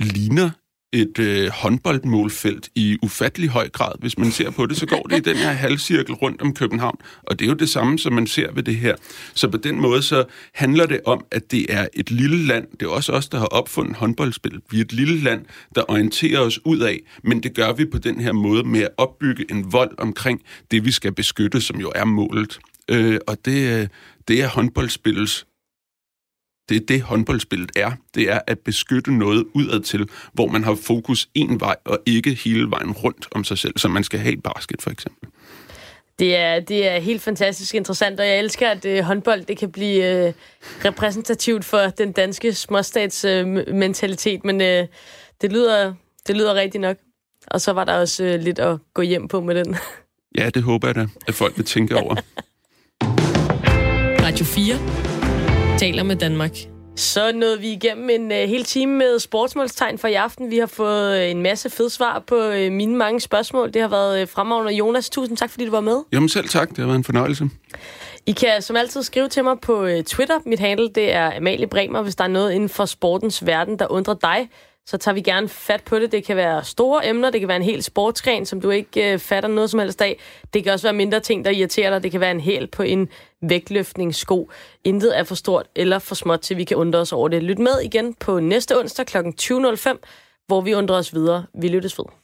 ligner et øh, håndboldmålfelt i ufattelig høj grad. Hvis man ser på det, så går det i den her halvcirkel rundt om København, og det er jo det samme, som man ser ved det her. Så på den måde, så handler det om, at det er et lille land, det er også os, der har opfundet håndboldspil. Vi er et lille land, der orienterer os ud af, men det gør vi på den her måde med at opbygge en vold omkring det, vi skal beskytte, som jo er målet. Øh, og det, øh, det er håndboldspillets det er det, håndboldspillet er. Det er at beskytte noget udad til, hvor man har fokus en vej, og ikke hele vejen rundt om sig selv, som man skal have i basket, for eksempel. Det er, det er helt fantastisk interessant, og jeg elsker, at øh, håndbold det kan blive øh, repræsentativt for den danske småstats øh, men øh, det, lyder, det lyder rigtigt nok. Og så var der også øh, lidt at gå hjem på med den. Ja, det håber jeg da, at folk vil tænke over. *laughs* Radio 4 taler med Danmark. Så nåede vi igennem en uh, hel time med sportsmålstegn for i aften. Vi har fået uh, en masse fede svar på uh, mine mange spørgsmål. Det har været uh, fremragende. Jonas, tusind tak, fordi du var med. Jamen selv tak. Det har været en fornøjelse. I kan som altid skrive til mig på uh, Twitter. Mit handle det er Amalie Bremer. Hvis der er noget inden for sportens verden, der undrer dig, så tager vi gerne fat på det. Det kan være store emner, det kan være en hel sportsgren, som du ikke øh, fatter noget som helst af. Det kan også være mindre ting, der irriterer dig. Det kan være en hæl på en vægtløftningssko. Intet er for stort eller for småt, til vi kan undre os over det. Lyt med igen på næste onsdag kl. 20.05, hvor vi undrer os videre. Vi lyttes ved.